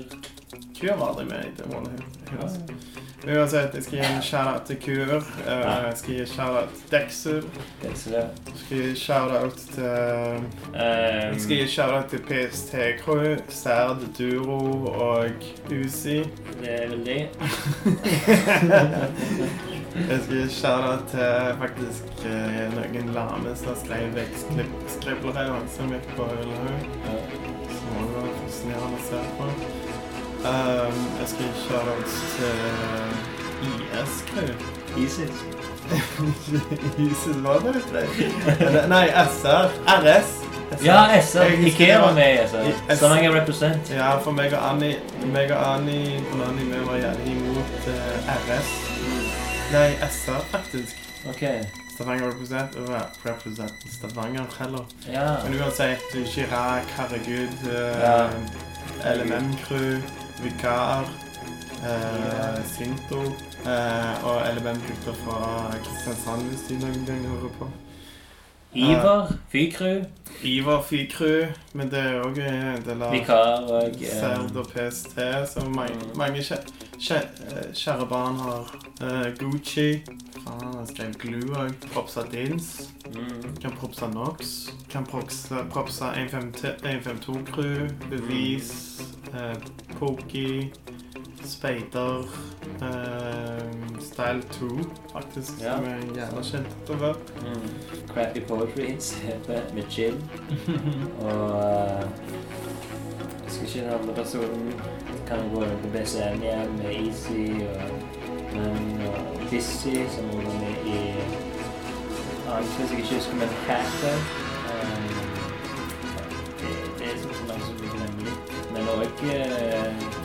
Kur var aldri med i Wallhitters. Uansett, jeg skal gi en shout-out til Kur. eh, Jeg skal gi en shout-out til Dexel. Det ja. Jeg skal gi shout-out til Jeg skal gi shout-out til PST Crew, Serd, Duro og Uzi. Det er vel det. Jeg skal gi shout-out til faktisk eh, noen lame som skrev vekstskribler som gikk på Ullhaug. Ja. Som du var fascinerende å se på. Um, jeg skal gi shout-out til IS-crew. ISIS. ISIS var det litt det? Nei, SR. RS. Ja, SR. Jeg Ikea var med. I- Stavanger Represent. Ja, for meg og Anni, meg og Annie Bonani, vi var gjerne imot uh, RS. Nei, SR, faktisk. Ok. Stavanger represent, og represent Stavanger heller. Ja. Men uansett, Chirac, herregud, Ja. eh, LMM-crew, Vikar, eh, Sinto eh, og LBM-gutter fra Kristiansand, hvis de noen gang hører på. Ivar. Fykru. Ivar Fy-crew, men det er òg en del av Vikar og Serd eh, og PST, så mange, mange kjæ- kjæ- eh, kjære barn har eh, Gucci. Faen, han det er Glue òg. Propsa Dins. mm. Kan propsa Nox. Kan propsa, propsa 152-crew. Bevis. Eh, Pokey. Speider. Eh, Style 2, faktisk. Ja. Som er jævla kjent over. Mm. Crappy Poetry, heter med chill. Og eh, Jeg skal ikke den andre personen. Kan gå over på BCM igjen med Easy og Dizzy, som er var med i annen quiz jeg ikke husker, men Hacker. Um, det, er sånn mange som bruker den litt. Men òg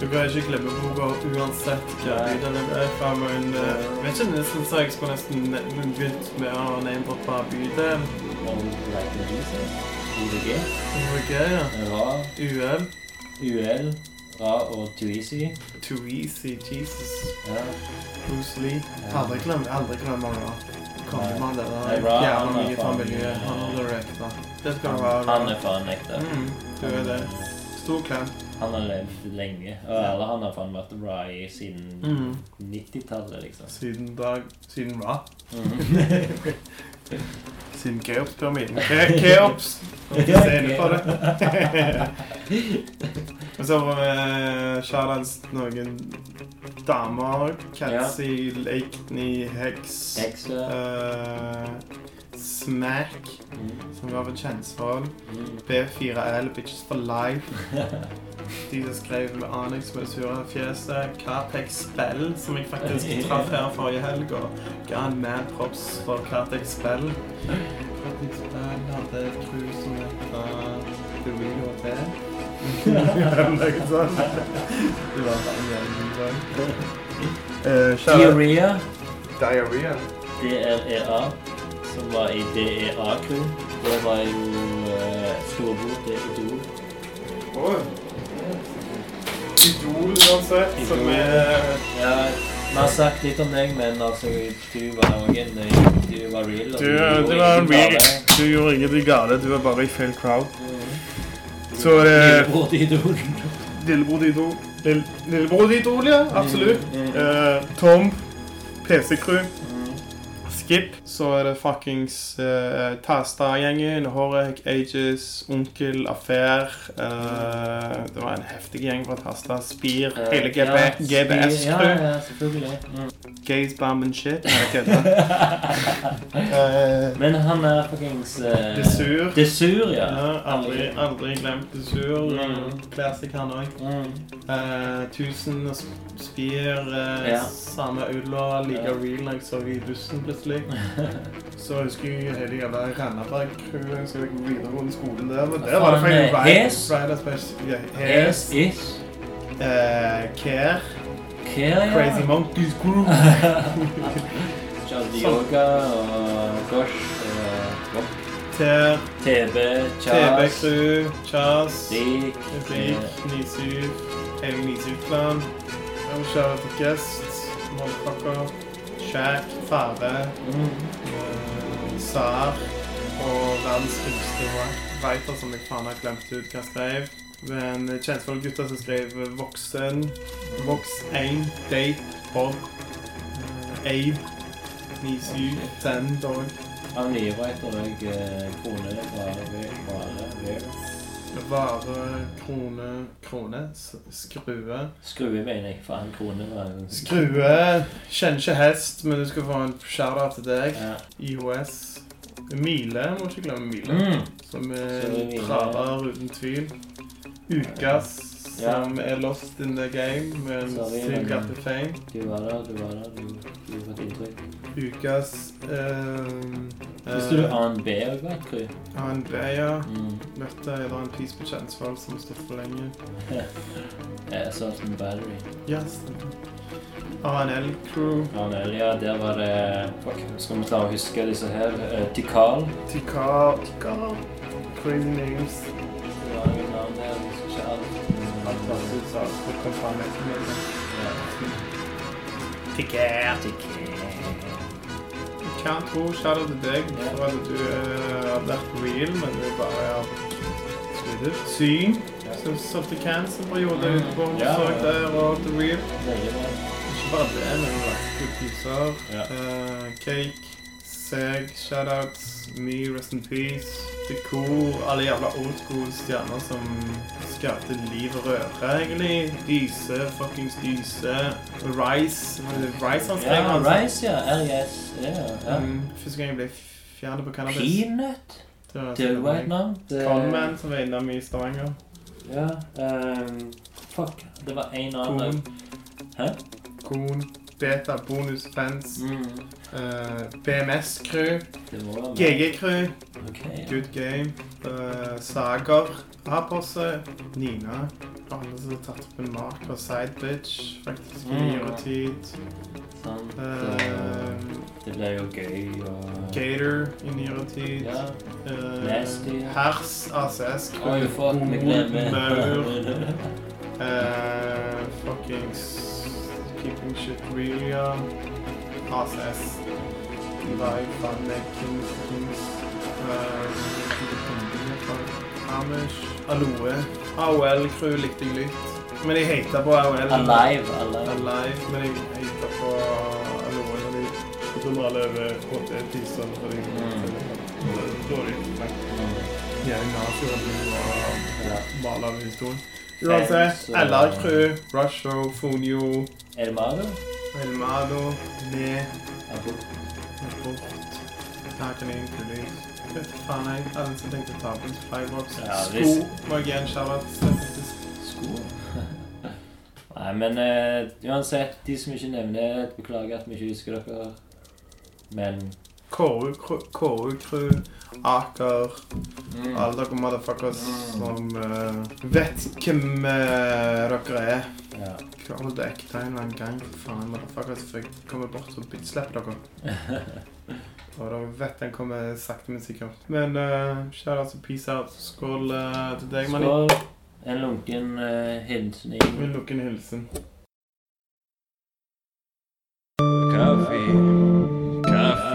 Du kan ikke glemme boka uansett hva den er fra. Men eh, vet ikke, nesten så jeg skulle nesten begynt med å name-droppe bydelen. ODG. OVG, ja. UL. UL. Ra og Too Easy. Too Easy, Jesus. Ja. Bruce Lee. Ja. Aldri glem, aldri glem han. Kongemann Det er han jævla mye familie. Han holder ekte. Det skal Han, han er faen ekte. Mm, du er det. Stor klem. Han har levd lenge. Og eller han har faen vært bra i siden Mm. 90-tallet, liksom. Siden dag Siden hva? Mhm. Siden Keops-pyramiden. Ke- Keops! Se inne på det. Og så var vi Charlans noen damer. Catzy, Lakeney, Hex, Hekse. eh, Smack, som var for Kjensvoll. Mm. B4L, Bitches for Life. De som skrev med Anix med det sure fjeset. Cartex Spell, som jeg faktisk traff her forrige helg, og ga en mad props for Cartex Spell. Cartex Spell hadde et crew som het The Real Hotel. Noe sånt. Det var en jævlig god dag. Eh, Diarrhea. Diarrhea. DREA. Som var i DEA-crew. Det var jo uh, storebror til Idol. Oi. Idol uansett, som er Ja, vi har sagt litt om deg, men altså, du var òg en Du var real. Du, Du, du var real. Du gjorde ingenting gale, du var bare i feil crowd. Mm. Så det Lillebror til Idol. Lillebror til Idol. Lillebror til Idol, ja. Absolutt. Mm, mm. Uh, Tom. PC-crew. Skip. Så er det fuckings uh, Tasta-gjengen. Horek, Ages, Onkel, Affair. uh, det var en heftig gjeng fra Tasta. Spir. uh, hele GB, ja, GBS-crew. Ja, ja, selvfølgelig. Mm. Gays, bomb and shit. Nei, kødder. Eh, Men han er fuckings uh, Desur. Desur, ja. Ja, aldri, aldri glemt Desur. Mm. Classic, han òg. Mm. Eh, tusen spir, uh, Ja. samme ulla, like real jeg så i bussen plutselig. Så jeg husker jeg hele jævla Randaberg-crewet, så jeg gikk videregående skolen der. Men der var det Faen, feil eh, Ride- Hes? Hes. Eh, Care. Care, ja. Crazy Monkeys Group. Yoga og Gosh TB, Rock. TB, Charles, TV-crew. Chas. Dik. Rik. Nisyv. Hele Nisyv-klanen. Shout til Guest. Motherfucker. Shack. Fare. mm. eh, Sar. Og verdens yngste writer som jeg faen har glemt ut hva skrev. Men kjentfolk gutter som skrev Voksen. Vox 1. Date. Bob. eh, Abe. 97. Den dog. Av nye writer og kone krone, vare, ve- vare, krone, krone. Skrue. Skrue, mener jeg, han krone var jo Skrue. Kjenner ikke hest, men du skal få en shout-out til deg. Ja. IOS. Mile, må ikke glemme Mile. Mm. Som er er traver uten tvil. Ukas. Som er lost in the game, med en syk fame. Du var der, du var der, du du gjorde et inntrykk. Ukas um, Visste du ANB òg var et kry? ANB, ja. Mm. Dette er da en pris på Kjensvoll som stått for lenge. Assault and Battery. Ja, stemmer. ANL Crew. ANL, ja, der var det Fuck, skal vi klare å huske disse her? Tikal Tikal. Tikal. Tikar. Crazy names. Det var noen navn der, jeg husker ikke alt. Alt var ut sa det kom faen etter meg. Tikal. Kan tro, shout out til deg for at du eh, har vært real, men du bare har skrudd. Syn. Solgte cans en periode Mm. ute på ja. der og The Real. Ikke bare det, men du var gode priser. Eh, cake, Seg, shoutouts, Me, Rest in Peace, Decor, alle jævla old school stjerner som skapte liv og røre, egentlig. Dyse, fuckings Dyse. Rice. Rice han skrev? Ja, altså? Rice, ja. RIS. Ja, ja. Um, første gang jeg ble fjernet på cannabis. Peanut. Det var et meg. navn. Conman, som var innom i Stavanger. Ja. Um, fuck. Det var en annen Korn. Hæ? Kon. Beta, bonus, fans. Mm. eh, BMS-crew. Det må være meg. GG-crew. Ok, ja. Good game. Uh, Sager. Aposse. Nina. Alle som har tatt opp en mark og side bitch, faktisk, i Mm. nyere tid. Sant. Uh, Det ble jo gøy og Gator i nyere tid. Ja. Uh, Nasty. Hers ACS. Oi, fuck, vi glemmer. Maur. Uh, fuckings Keeping shit real, ja. ACS. Live, Funneck, Kings, Kings. Uh, Amish. Aloe. AOL-crew likte jeg litt. Men jeg hata på AOL. Alive. Alive. Alive, men jeg hata på Aloe når de alle over HT-tiser. Mm. dårlig. Er nazi og Ja. maler av historien. Uansett, Fans, og- LR-crew, Rusho, Fonio, El Mago? Elmado, med Abo. Abort, Kakenin, Kulis. Vet faen jeg, alle som tenkte ta på en Flybox. Ja, Sko hvis- må jeg gi en shout-out til, faktisk. Sko. Nei, men eh, uansett, de som ikke nevner, beklager at vi ikke husker dere. Men KU-crew, Aker, mm. alle dere motherfuckers Mm. som uh, vet hvem uh, dere er. Ja. Hold det ekte en eller annen gang. Faen, motherfuckers, for jeg kommer bort og slipper dere. Og dere vet den kommer sakte, men sikkert. Men uh, kjære, altså, peace out. Skål uh, til deg, Mani. Skål. En lunken uh, hilsen. En lunken hilsen. Kaffe. Coffee.